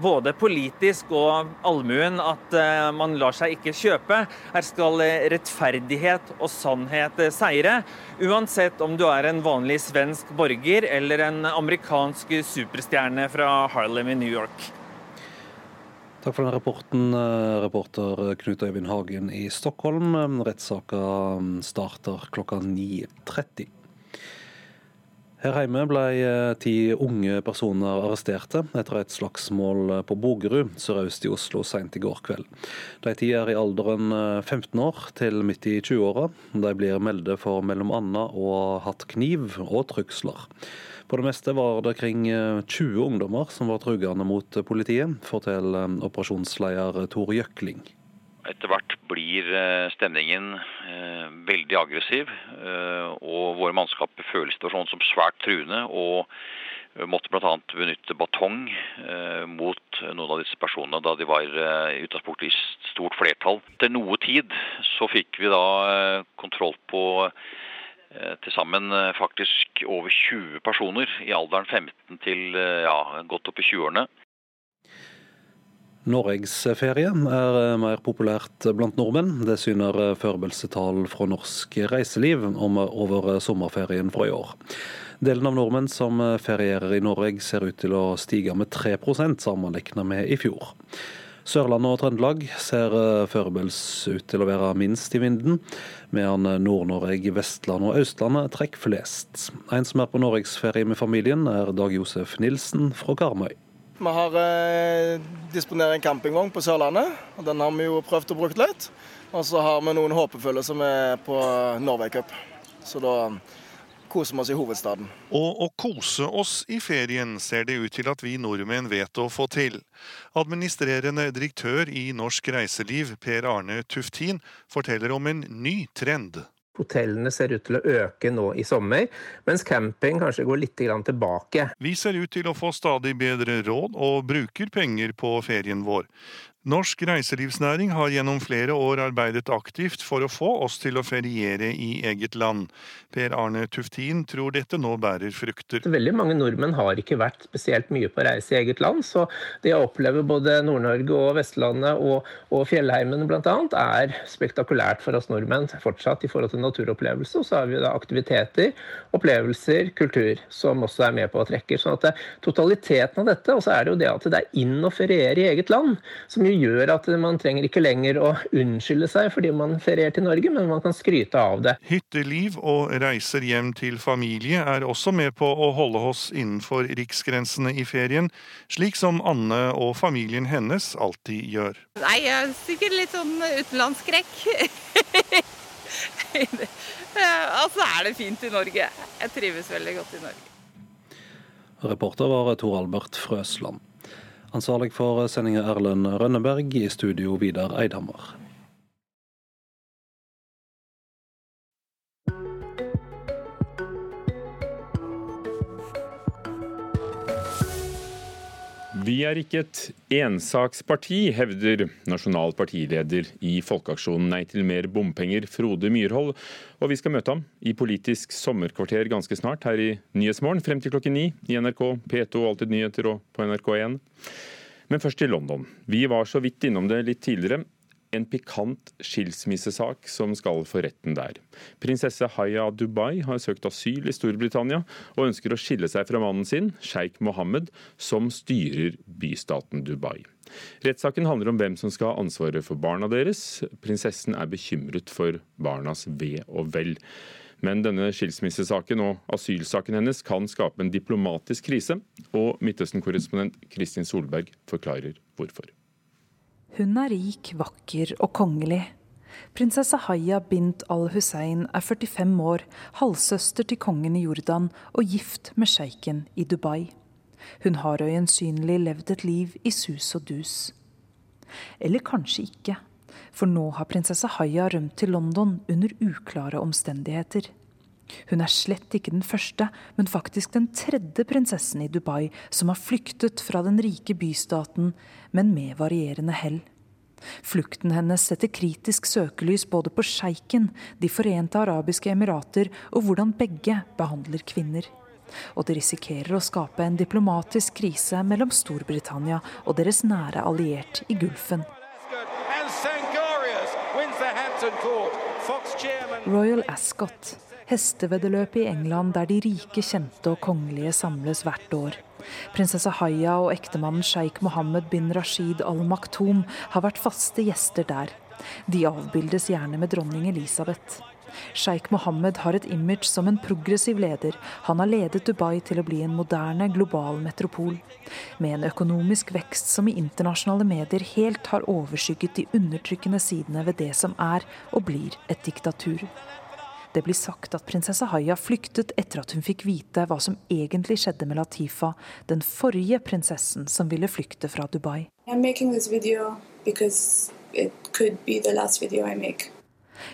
både politisk og allmuen, at man lar seg ikke kjøpe. Her skal rettferdighet og sannhet seire, uansett om du er en vanlig svensk borger eller en amerikansk superstjerne fra Harlem i New York. Takk for den rapporten, eh, reporter Knut Øyvind Hagen i Stockholm. Rettssaka mm, starter klokka 9.30. Her hjemme ble eh, ti unge personer arresterte etter et slagsmål på Bogerud sørøst i Oslo sent i går kveld. De ti er i alderen 15 eh, år til midt i 20-åra. De blir meldt for mellom bl.a. å ha hatt kniv og trugsler. På det meste var det kring 20 eh, ungdommer som var truende mot politiet, forteller eh, operasjonsleder Tor Jøkling. Etter hvert blir eh, stemningen veldig aggressiv, og våre mannskaper føler situasjonen som svært truende. og måtte bl.a. benytte batong mot noen av disse personene da de var i utgangspunktet i stort flertall. Til noe tid så fikk vi da kontroll på til sammen faktisk over 20 personer i alderen 15 til ja, godt opp i 20-årene. Norgesferie er mer populært blant nordmenn. Det syner forberedelsetall fra norsk reiseliv om over sommerferien fra i år. Delen av nordmenn som ferierer i Norge ser ut til å stige med 3% sammenlignet med i fjor. Sørlandet og Trøndelag ser foreløpig ut til å være minst i vinden, medan Nord-Norge, Vestland og Østlandet trekker flest. En som er på norgesferie med familien, er Dag Josef Nilsen fra Karmøy. Vi har eh, disponert en campingvogn på Sørlandet, og den har vi jo prøvd å bruke litt. Og så har vi noen håpefulle som er på Norway Cup. Så da koser vi oss i hovedstaden. Og å kose oss i ferien ser det ut til at vi nordmenn vet å få til. Administrerende direktør i Norsk Reiseliv, Per Arne Tuftin, forteller om en ny trend. Hotellene ser ut til å øke nå i sommer, mens camping kanskje går litt tilbake. Vi ser ut til å få stadig bedre råd og bruker penger på ferien vår. Norsk reiselivsnæring har gjennom flere år arbeidet aktivt for å få oss til å feriere i eget land. Per Arne Tuftin tror dette nå bærer frukter. Veldig mange nordmenn har ikke vært spesielt mye på reise i eget land, så det å oppleve både Nord-Norge og Vestlandet og, og fjellheimen bl.a. er spektakulært for oss nordmenn fortsatt i forhold til naturopplevelse. Og så har vi da aktiviteter, opplevelser, kultur som også er med på å trekke. sånn at totaliteten av dette, og så er det jo det at det er inn å feriere i eget land, som gjør at man trenger ikke lenger å unnskylde seg fordi man ferierer til Norge, men man kan skryte av det. Hytteliv og reiser hjem til familie er også med på å holde oss innenfor riksgrensene i ferien, slik som Anne og familien hennes alltid gjør. Nei, jeg er sikkert litt sånn utenlandsskrekk. <laughs> altså er det fint i Norge. Jeg trives veldig godt i Norge. Reporter var Tor Albert Frøsland. Ansvarlig for sendinga Erlend Rønneberg, i studio Vidar Eidhammer. Vi er ikke et ensaksparti, hevder nasjonal partileder i Folkeaksjonen Nei til mer bompenger, Frode Myrhold. Og vi skal møte ham i Politisk sommerkvarter ganske snart her i Nyhetsmorgen frem til klokken ni i NRK, P2 Alltid nyheter og på NRK1. Men først til London. Vi var så vidt innom det litt tidligere en pikant skilsmissesak som skal for retten der. Prinsesse Haya Dubai har søkt asyl i Storbritannia og ønsker å skille seg fra mannen sin, sjeik Mohammed, som styrer bystaten Dubai. Rettssaken handler om hvem som skal ha ansvaret for barna deres. Prinsessen er bekymret for barnas ve og vel. Men denne skilsmissesaken og asylsaken hennes kan skape en diplomatisk krise, og Midtøsten-korrespondent Kristin Solberg forklarer hvorfor. Hun er rik, vakker og kongelig. Prinsesse Haya bint al-Hussein er 45 år, halvsøster til kongen i Jordan og gift med sjeiken i Dubai. Hun har øyensynlig levd et liv i sus og dus. Eller kanskje ikke, for nå har prinsesse Haya rømt til London under uklare omstendigheter. Hun er slett ikke den første, men faktisk den tredje prinsessen i Dubai som har flyktet fra den rike bystaten, men med varierende hell. Flukten hennes setter kritisk søkelys både på sjeiken, De forente arabiske emirater og hvordan begge behandler kvinner. Og det risikerer å skape en diplomatisk krise mellom Storbritannia og deres nære alliert i Gulfen. Royal Ascot hesteveddeløpet i England der de rike, kjente og kongelige samles hvert år. Prinsesse Haya og ektemannen sjeik Mohammed bin Rashid al Maktoum har vært faste gjester der. De avbildes gjerne med dronning Elisabeth. Sjeik Mohammed har et image som en progressiv leder. Han har ledet Dubai til å bli en moderne, global metropol. Med en økonomisk vekst som i internasjonale medier helt har overskygget de undertrykkende sidene ved det som er og blir et diktatur. Det blir sagt at prinsesse Haya flyktet etter at hun fikk vite hva som egentlig skjedde med Latifa, den forrige prinsessen som ville flykte fra Dubai.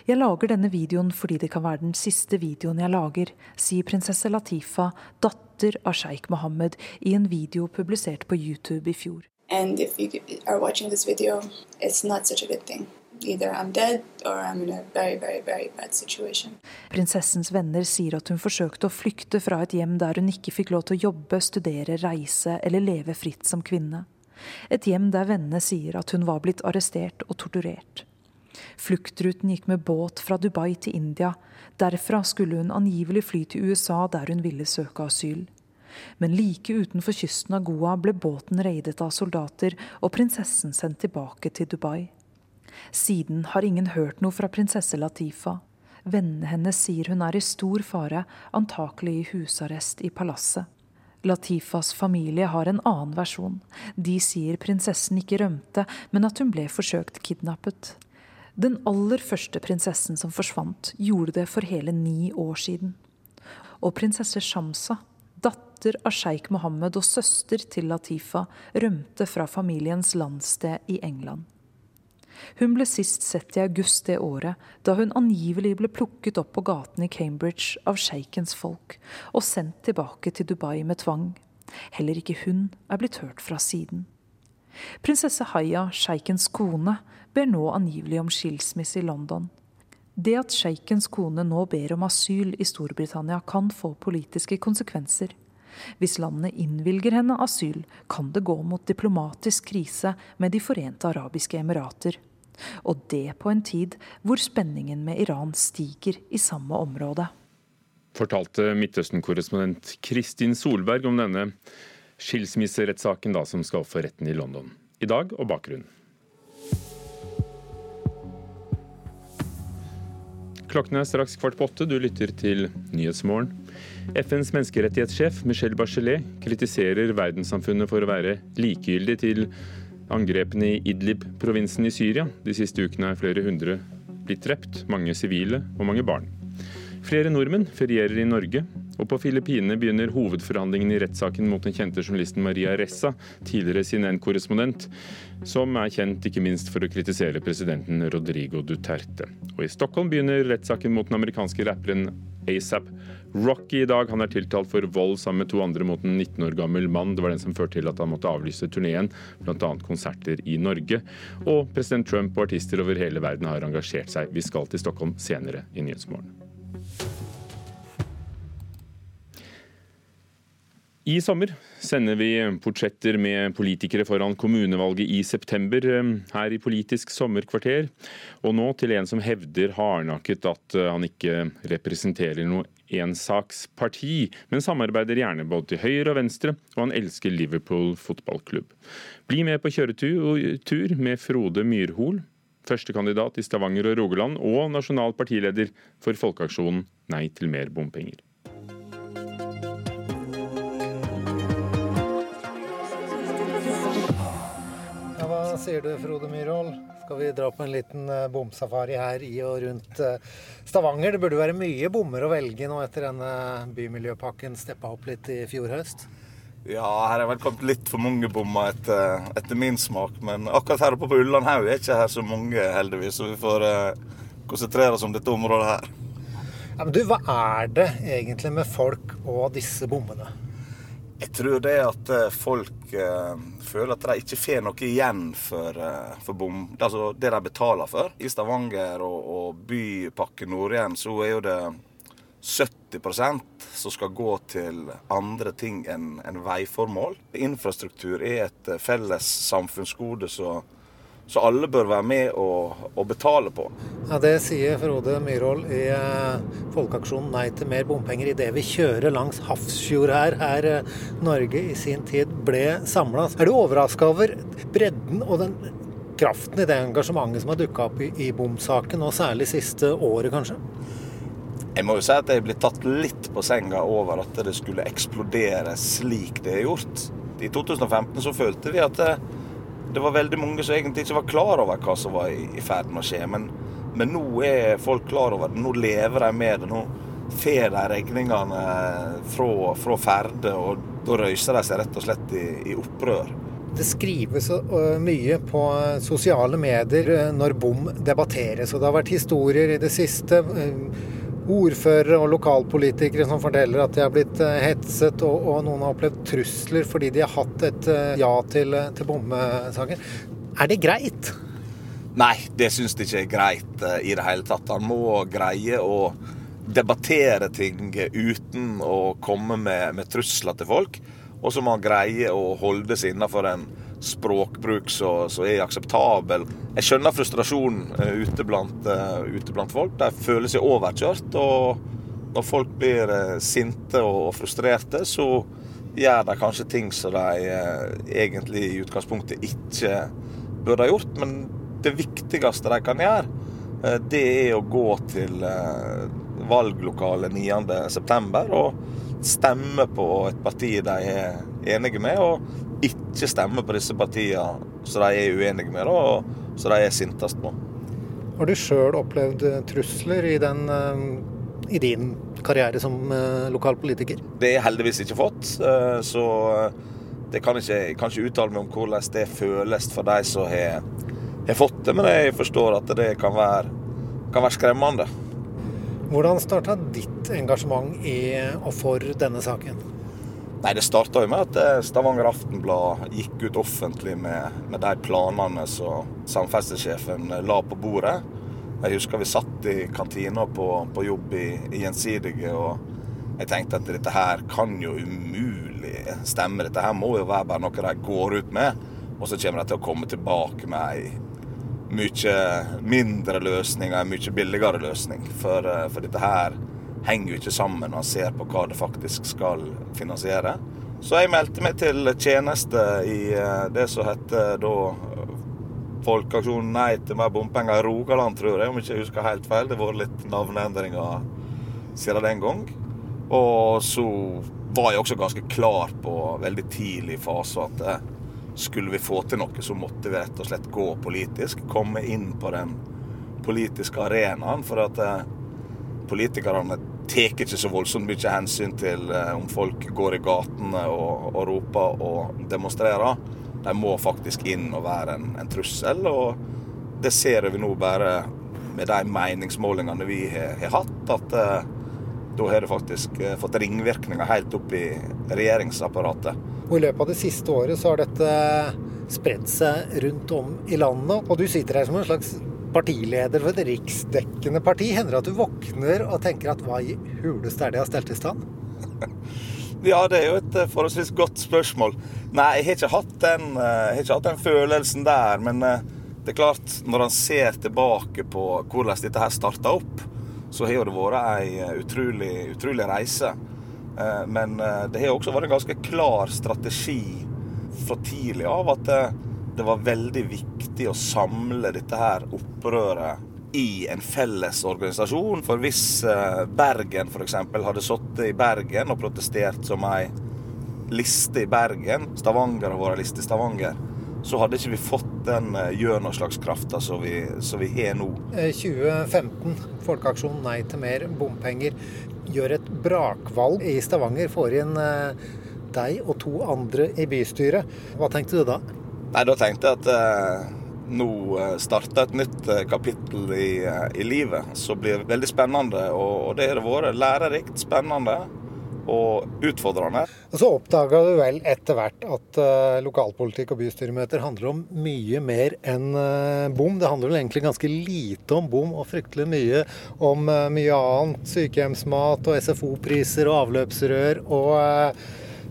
Jeg lager denne videoen fordi det kan være den siste videoen jeg lager, sier prinsesse Latifa, datter av sjeik Mohammed, i en video publisert på YouTube i fjor. And if you are watching this video, it's not such a good thing. Either I'm dead or I'm in a very, very, very bad situation. Prinsessens venner sier at hun forsøkte å flykte fra et hjem der hun ikke fikk lov til å jobbe, studere, reise eller leve fritt som kvinne. Et hjem der vennene sier at hun var blitt arrestert og torturert. Fluktruten gikk med båt fra Dubai til India. Derfra skulle hun angivelig fly til USA, der hun ville søke asyl. Men like utenfor kysten av Goa ble båten raidet av soldater og prinsessen sendt tilbake til Dubai. Siden har ingen hørt noe fra prinsesse Latifa. Vennene hennes sier hun er i stor fare, antakelig i husarrest i palasset. Latifas familie har en annen versjon. De sier prinsessen ikke rømte, men at hun ble forsøkt kidnappet. Den aller første prinsessen som forsvant, gjorde det for hele ni år siden. Og prinsesse Shamsa datter av sjeik Mohammed og søster til Latifa, rømte fra familiens landsted i England. Hun ble sist sett i august det året, da hun angivelig ble plukket opp på gaten i Cambridge av sjeikens folk og sendt tilbake til Dubai med tvang. Heller ikke hun er blitt hørt fra siden. Prinsesse Haya, sjeikens kone, ber nå angivelig om skilsmisse i London. Det at sjeikens kone nå ber om asyl i Storbritannia, kan få politiske konsekvenser. Hvis landet innvilger henne asyl, kan det gå mot diplomatisk krise med De forente arabiske emirater. Og det på en tid hvor spenningen med Iran stiger i samme område. Fortalte Midtøsten-korrespondent Kristin Solberg om denne skilsmisserettssaken som skal opp for retten i London i dag, og bakgrunnen. Klokken er straks kvart på åtte. Du lytter til Nyhetsmorgen. FNs menneskerettighetssjef Michelle Bachelet kritiserer verdenssamfunnet for å være likegyldig til angrepene i Idlib-provinsen i Syria. De siste ukene er flere hundre blitt drept, mange sivile og mange barn. Flere nordmenn ferierer i Norge, og på Filippinene begynner hovedforhandlingene i rettssaken mot den kjente journalisten Maria Ressa, tidligere CNN-korrespondent, som er kjent ikke minst for å kritisere presidenten Rodrigo Duterte. Og i Stockholm begynner rettssaken mot den amerikanske rapperen ASAP Rocky i dag. Han er tiltalt for vold sammen med to andre mot en 19 år gammel mann. Det var den som førte til at han måtte avlyse turneen, bl.a. konserter i Norge. Og president Trump og artister over hele verden har engasjert seg. Vi skal til Stockholm senere i Nyhetsmorgen. I sommer sender vi portretter med politikere foran kommunevalget i september eh, her i Politisk sommerkvarter. Og nå til en som hevder hardnakket at eh, han ikke representerer noe ensaksparti, men samarbeider gjerne både til høyre og venstre, og han elsker Liverpool fotballklubb. Bli med på kjøretur med Frode Myrhol, førstekandidat i Stavanger og Rogaland, og nasjonal partileder for folkeaksjonen Nei til mer bompenger. Sier du, Frode Myhrvold? Skal vi dra på en liten eh, bomsafari her i og rundt eh, Stavanger? Det burde være mye bommer å velge nå etter denne bymiljøpakken steppa opp litt i fjor høst? Ja, her har vel kommet litt for mange bommer etter, etter, min smak. Men akkurat her oppe på Ullandhaug er ikke her så mange, heldigvis. Så vi får uh, konsentrere oss om dette området her. Ja, men du, Hva er det egentlig med folk og disse bommene? Jeg tror det at eh, folk eh, føler at de ikke får noe igjen for, eh, for bom, altså det de betaler for. I Stavanger og, og Bypakke Nord-Jæren så er jo det 70% som skal gå til andre ting enn en veiformål. Infrastruktur er et eh, felles samfunnsgode så så alle bør være med og, og betale på. Ja, Det sier Frode Myhrvold i eh, Folkeaksjonen Nei til mer bompenger idet vi kjører langs Hafrsfjord her, her eh, Norge i sin tid ble samla. Er du overraska over bredden og den kraften i det engasjementet som har dukka opp i, i bomsaken, og særlig siste året, kanskje? Jeg må jo si at jeg ble tatt litt på senga over at det skulle eksplodere slik det er gjort. I 2015 så følte vi at det, var veldig mange som egentlig ikke var klar over hva som var i, ferd med å skje. Men, men, nå er folk klar over det. Nå lever de med det. Nå får de regningene fra, fra Ferde, og da røyser de seg rett og slett i, i opprør. Det skrives mye på sosiale medier når bom debatteres, og det har vært historier i det siste ordførere og lokalpolitikere som forteller at de har blitt eh, hetset, og, og noen har opplevd trusler fordi de har hatt et eh, ja til, eh, til bomsaken. Er det greit? Nei, det syns jeg ikke er greit i det hele tatt. Han må greie å debattere ting uten å komme med, med trusler til folk. Og så må han greie å holde seg innafor en språkbruk som er akseptabel. Jeg skjønner frustrasjonen uh, ute, uh, ute, blant, folk. De føler seg overkjørt. Og når folk blir uh, sinte og, frustrerte, så gjør de kanskje ting som de egentlig i utgangspunktet ikke burde ha gjort. Men det viktigste de kan gjøre, det er å gå til valglokalet 9.9. og stemme på et parti de er enige med. og ikke stemmer på disse partiene som de er uenige med, og som de er sintest på. Har du sjøl opplevd eh, trusler i, den, eh, i, din karriere som eh, lokalpolitiker? Det har jeg heldigvis ikke fått, så det kan ikke, jeg kan ikke uttale meg om hvordan det føles for de som har, har fått det, men jeg forstår at det kan være, kan være skremmende. Hvordan starta ditt engasjement i og for denne saken? Nei, Det starta jo med at eh, Stavanger Aftenblad gikk ut offentlig med, med de planene som samferdselssjefen eh, la på bordet. Jeg husker vi satt i kantina på, på jobb i, i, Gjensidige, og jeg tenkte at dette her kan jo umulig stemme. Dette her må jo være bare noe de går ut med, og så kommer de til å komme tilbake med ei mye mindre løsning og ei mye billigere løsning. For, eh, for dette her henger jo ikke sammen når en ser på hva det faktisk skal finansiere. Så jeg meldte meg til tjeneste i eh, det som heter da eh, Folkeaksjonen Nei til mer bompenger i Rogaland, tror jeg, om ikke jeg husker helt feil. Det har vært litt navneendringer siden den gang. Og så var jeg også ganske klar på veldig tidlig fase at eh, skulle vi få til noe, så måtte vi rett og slett gå politisk. Komme inn på den politiske arenaen. For at politikerne tar ikke så voldsomt mye hensyn til eh, om folk går i gatene og, og, roper og demonstrerer. De må faktisk inn og være en, en trussel. Og det ser vi nå bare med de meningsmålingene vi har, har hatt, at eh, da har det faktisk uh, fått ringvirkninger helt opp i regjeringsapparatet. Og I løpet av det siste året så har dette spredd seg rundt om i landet. Og du sitter her som en slags partileder for et riksdekkende parti. Hender det at du våkner og tenker at hva i huleste er det jeg har stelt i stand? <laughs> Ja, det er jo et eh, forholdsvis godt spørsmål. Nei, jeg har ikke hatt den, eh, ikke hatt den følelsen der. Men eh, det er klart, når en ser tilbake på hvordan dette her starta opp, så har det vært ei utrolig, utrolig reise. Men det har også vært en ganske klar strategi fra tidlig av at det var veldig viktig å samle dette her opprøret i en felles organisasjon. For hvis eh, Bergen f.eks. hadde sittet i Bergen og protestert som ei liste i Bergen, Stavanger har vært liste i Stavanger, så hadde ikke vi fått den eh, gjennomslagskrafta som som vi har nå. 2015, eh, Folkeaksjon nei til mer bompenger, gjør et brakvalg i Stavanger. Får inn deg og to andre i bystyret. Hva tenkte du da? Nei, Da tenkte jeg at eh, nå eh, starter et nytt eh, kapittel i, eh, i, livet som blir veldig spennende. Og, og det har vært lærerikt, spennende og utfordrende. Og Så oppdaga du vel etter hvert at uh, lokalpolitikk og bystyremøter handler om mye mer enn uh, bom. Det handler vel egentlig ganske lite om bom, og fryktelig mye om uh, mye annet. Sykehjemsmat og SFO-priser og avløpsrør og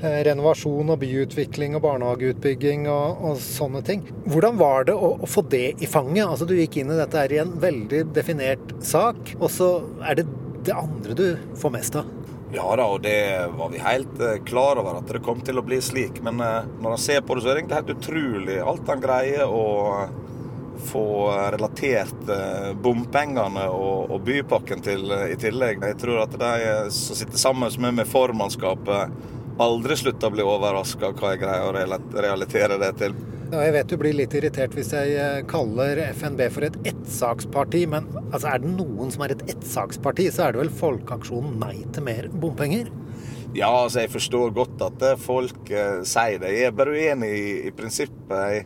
renovasjon og byutvikling og barnehageutbygging og, og, sånne ting. Hvordan var det å, å, få det i fanget? Altså Du gikk inn i dette her i en veldig definert sak, og så er det det andre du får mest av. Ja da, og det var vi helt uh, klar over at det kom til å bli slik. Men uh, når en ser på det, så er det egentlig helt utrolig alt han greier å få relatert bompengene og, og, bypakken til i tillegg. Jeg tror at de som sitter sammen med formannskapet aldri slutte å bli overraska hva jeg greier å realitere det til. Ja, jeg vet du blir litt irritert hvis jeg eh, kaller FNB for et ettsaksparti, men altså, er det noen som er et ettsaksparti, så er det vel Folkeaksjonen Nei til mer bompenger? Ja, altså jeg forstår godt at folk eh, sier det. Jeg er bare uenig i, i prinsippet. Jeg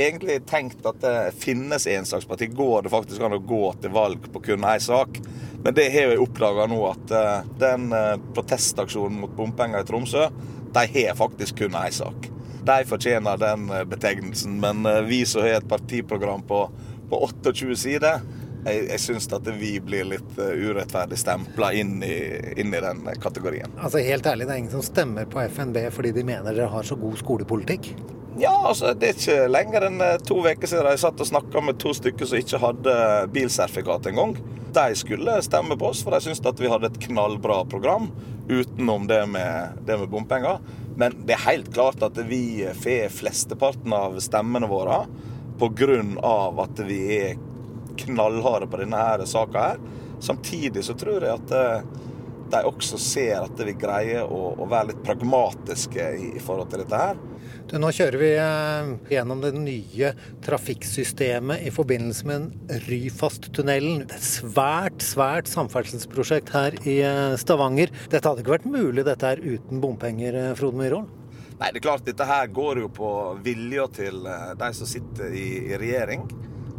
egentlig tenkt at det finnes en slags parti. Går det faktisk an å gå til valg på kun én sak? Men det har jeg oppdaga nå, at den protestaksjonen mot bompenger i Tromsø, de har faktisk kun én sak. De fortjener den betegnelsen, men vi som har et partiprogram på, på 28 sider, jeg, jeg syns at vi blir litt uh, urettferdig stempla inn, inn, i den kategorien. Altså Helt ærlig, det er ingen som stemmer på FNB fordi de mener dere har så god skolepolitikk? Ja, altså det er ikke lenger enn eh, to uker siden jeg satt og snakka med to stykker som ikke hadde bilsertifikat engang. De skulle stemme på oss, for de syntes at vi hadde et knallbra program utenom det med, det med bompenger. Men det er helt klart at vi får flesteparten av stemmene våre pga. at vi er knallharde på denne her saka her. Samtidig så tror jeg at eh, de også ser at vi greier å, å være litt pragmatiske i, i, forhold til dette her. Du, nå kjører vi eh, gjennom det nye trafikksystemet i forbindelse med Ryfasttunnelen. Et svært, svært samferdselsprosjekt her i eh, Stavanger. Dette hadde ikke vært mulig dette her uten bompenger, Frode Myhrvold? Nei, det er klart dette her går jo på vilja til de som sitter i, i regjering.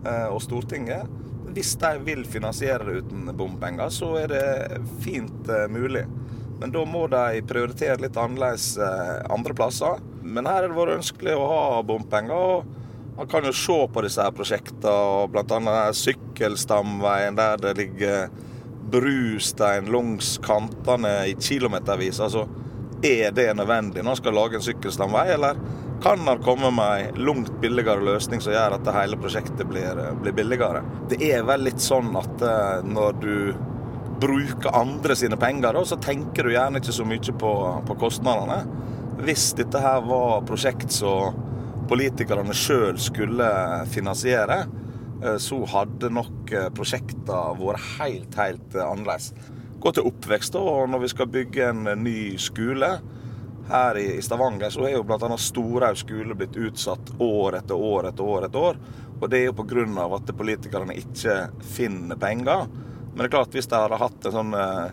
Eh, og Stortinget. Hvis de vil finansiere det uten bompenger, så er det fint eh, mulig. Men da må de prioritere litt annerledes eh, andre plasser. Men her har det vært ønskelig å ha bompenger. og Man kan jo se på disse her prosjektene, bl.a. sykkelstamveien der det ligger brustein langs kantene i kilometervis. Altså, er det nødvendig når man skal lage en sykkelstamvei, eller kan han komme med en langt billigere løsning som gjør at det hele prosjektet blir, blir, billigere. Det er vel litt sånn at eh, når du bruker andre sine penger, så tenker du gjerne ikke så mye på, på kostnadene. Hvis dette her var prosjekt som politikerne sjøl skulle finansiere, eh, så hadde nok eh, prosjektene vært helt, helt annerledes. Gå til oppvekst, og når vi skal bygge en ny skole her i Stavanger så er jo bl.a. Storhaug skole blitt utsatt år etter år etter år. etter år. Og det er jo pga. at politikerne ikke finner penger. Men det er klart, hvis de hadde hatt en sånn uh,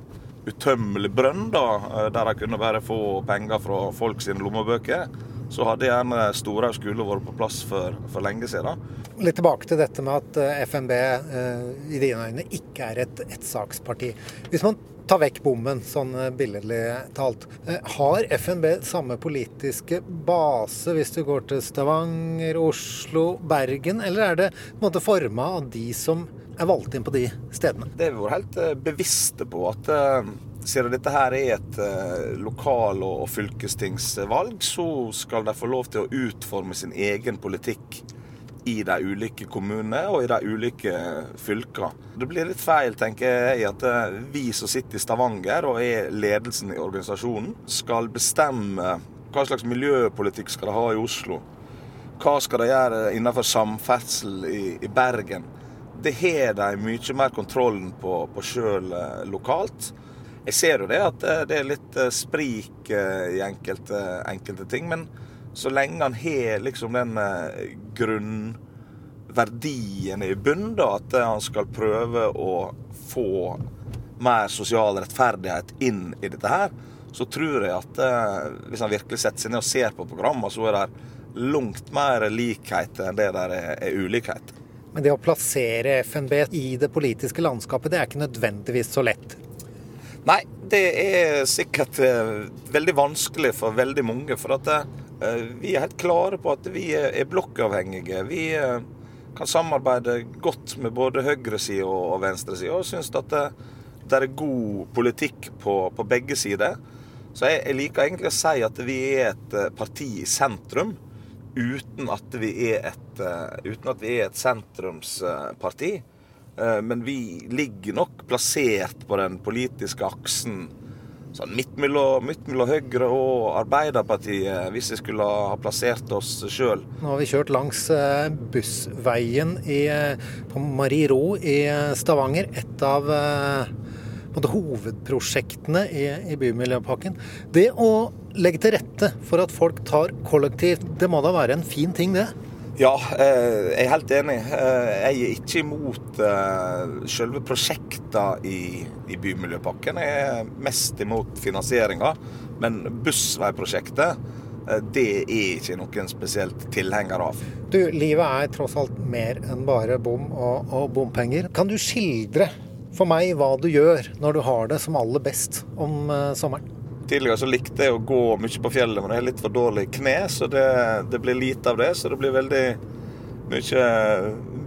utømmelig brønn, da, uh, der de kunne bare få penger fra folk sine lommebøker, så hadde gjerne Storhaug skole vært på plass for, for, lenge siden. Litt tilbake til dette med at eh, FNB i dine øyne ikke er et ettsaksparti. Hvis man ta vekk bommen, sånn eh, billedlig talt. Eh, har FNB samme politiske base hvis du går til Stavanger, Oslo, Bergen, eller er det på en måte forma av de som er valgt inn på de stedene? Det har vi vært helt eh, bevisste på at siden dette her er et lokal- og fylkestingsvalg, så skal de få lov til å utforme sin egen politikk i de ulike kommunene og i de ulike fylkene. Det blir litt feil, tenker jeg, at eh, vi som sitter i Stavanger og er ledelsen i organisasjonen, skal bestemme hva slags miljøpolitikk skal de ha i Oslo. Hva skal de gjøre innenfor samferdsel i, i Bergen? Det har de mye mer kontrollen på, på sjøl eh, lokalt. Jeg ser jo det at eh, det er litt sprik i enkelte, enkelte ting. men så lenge han har liksom den eh, grunnverdien i bunnen, da, at han skal prøve å få mer sosial rettferdighet inn i dette her, så tror jeg at eh, hvis han virkelig setter seg ned og ser på programmet, så er det langt mer likhet enn det der er, er ulikhet. Men det å plassere FNB i det politiske landskapet, det er ikke nødvendigvis så lett? Nei, det er sikkert eh, veldig vanskelig for veldig mange. For at Eh, vi er helt klare på at vi er blokkavhengige. Vi eh, kan samarbeide godt med både høyresida og venstresida, og syns at det, det, er god politikk på, på begge sider. Så jeg, jeg, liker egentlig å si at vi er et eh, parti i sentrum, uten at vi er et, at vi er et sentrumsparti. Men vi ligger nok plassert på den politiske aksen sånn midt mellom, Høyre og Arbeiderpartiet, hvis vi skulle ha plassert oss sjøl. Nå har vi kjørt langs eh, bussveien i, eh, på Marie Ro i eh, Stavanger. Et av måte, hovedprosjektene i, i Bymiljøpakken. Det å legge til rette for at folk tar kollektivt, det må da være en fin ting, det? Ja, jeg er helt enig. Jeg er ikke imot selve prosjektene i, i Bymiljøpakken. Jeg er mest imot finansieringa. Men bussveiprosjektet, det er ikke noen spesielt tilhenger av. Du, livet er tross alt mer enn bare bom og, og bompenger. Kan du skildre for meg hva du gjør når du har det som aller best om sommeren. Tidligere så likte jeg å gå mye på fjellet, men jeg har litt for dårlig kne, så det, det blir lite av det. Så det blir veldig mye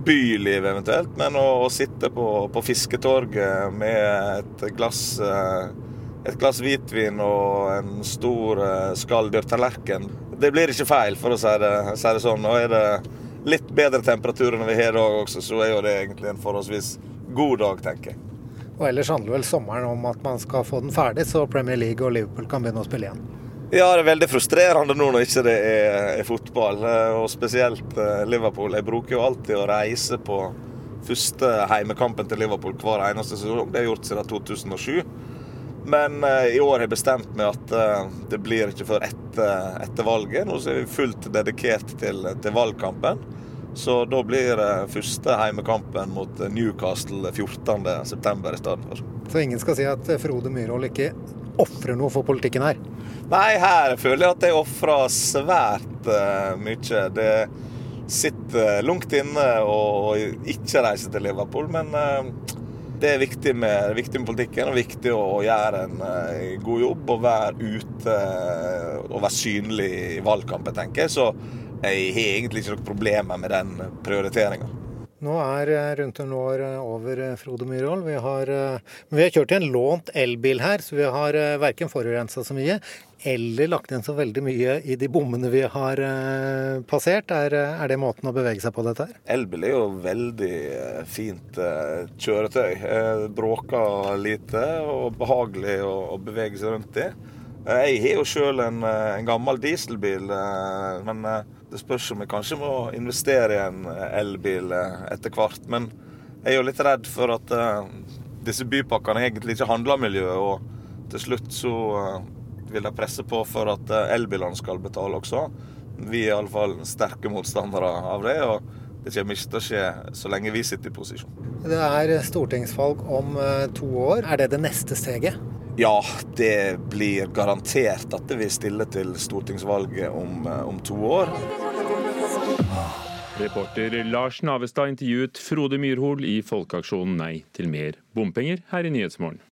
byliv eventuelt. Men å, å sitte på, på, fisketorget med et glass, eh, et glass hvitvin og en stor skalldyrtallerken det blir ikke feil, for å si det, si det sånn. Og er det litt bedre temperaturer enn vi har i dag også, så er jo det egentlig en forholdsvis god dag, tenker jeg. Og ellers handler vel sommeren om at man skal få den ferdig, så Premier League og Liverpool kan begynne å spille igjen. Ja, det er veldig frustrerende nå når ikke det er, er fotball, eh, og spesielt eh, Liverpool. Jeg bruker jo alltid å reise på første heimekampen til Liverpool hver eneste sesong. Det har jeg gjort siden 2007. Men uh, i år har jeg bestemt meg at det blir ikke før etter, etter valget. Nå er vi fullt dedikert til, til valgkampen. Så da blir det første heimekampen mot Newcastle 14.9. i stedet for. Så ingen skal si at Frode Myhrvold ikke ofrer noe for politikken her? Nei, her føler jeg at jeg ofrer svært uh, mye. Det sitter langt inne å ikke reise til Liverpool, men uh, det er viktig med, viktig med, politikken og viktig å, gjøre en uh, god jobb og være ute og være synlig i valgkampen, tenker jeg. Så jeg har egentlig ikke noen problemer med den prioriteringa. Nå er rundt en vår eh, over, eh, Frode Myhrvold. Vi, vi, har kjørt i en lånt elbil her, så vi har verken forurensa så mye eller lagt inn så veldig mye i de bommene vi har passert. Er, er, det måten å bevege seg på dette her? Elbil er jo veldig fint kjøretøy. Bråker lite og behagelig å bevege seg rundt i. Jeg har jo sjøl en, en, gammel dieselbil, men det spørs om jeg kanskje må investere i en elbil eh, etter hvert. Men jeg er jo litt redd for at uh, disse bypakkene egentlig ikke handler om miljøet. Og til slutt så vil de presse på for at elbilene skal betale også. Vi er iallfall sterke motstandere av det. og det kommer ikke til å skje så lenge vi sitter i posisjon. Det er stortingsvalg om to år. Er det det neste steget? Ja, det blir garantert at det vil stille til stortingsvalget om, eh, om to år. Reporter Lars Navestad intervjuet Frode Myrhol i folkeaksjonen Nei til mer bompenger her i Nyhetsmorgen.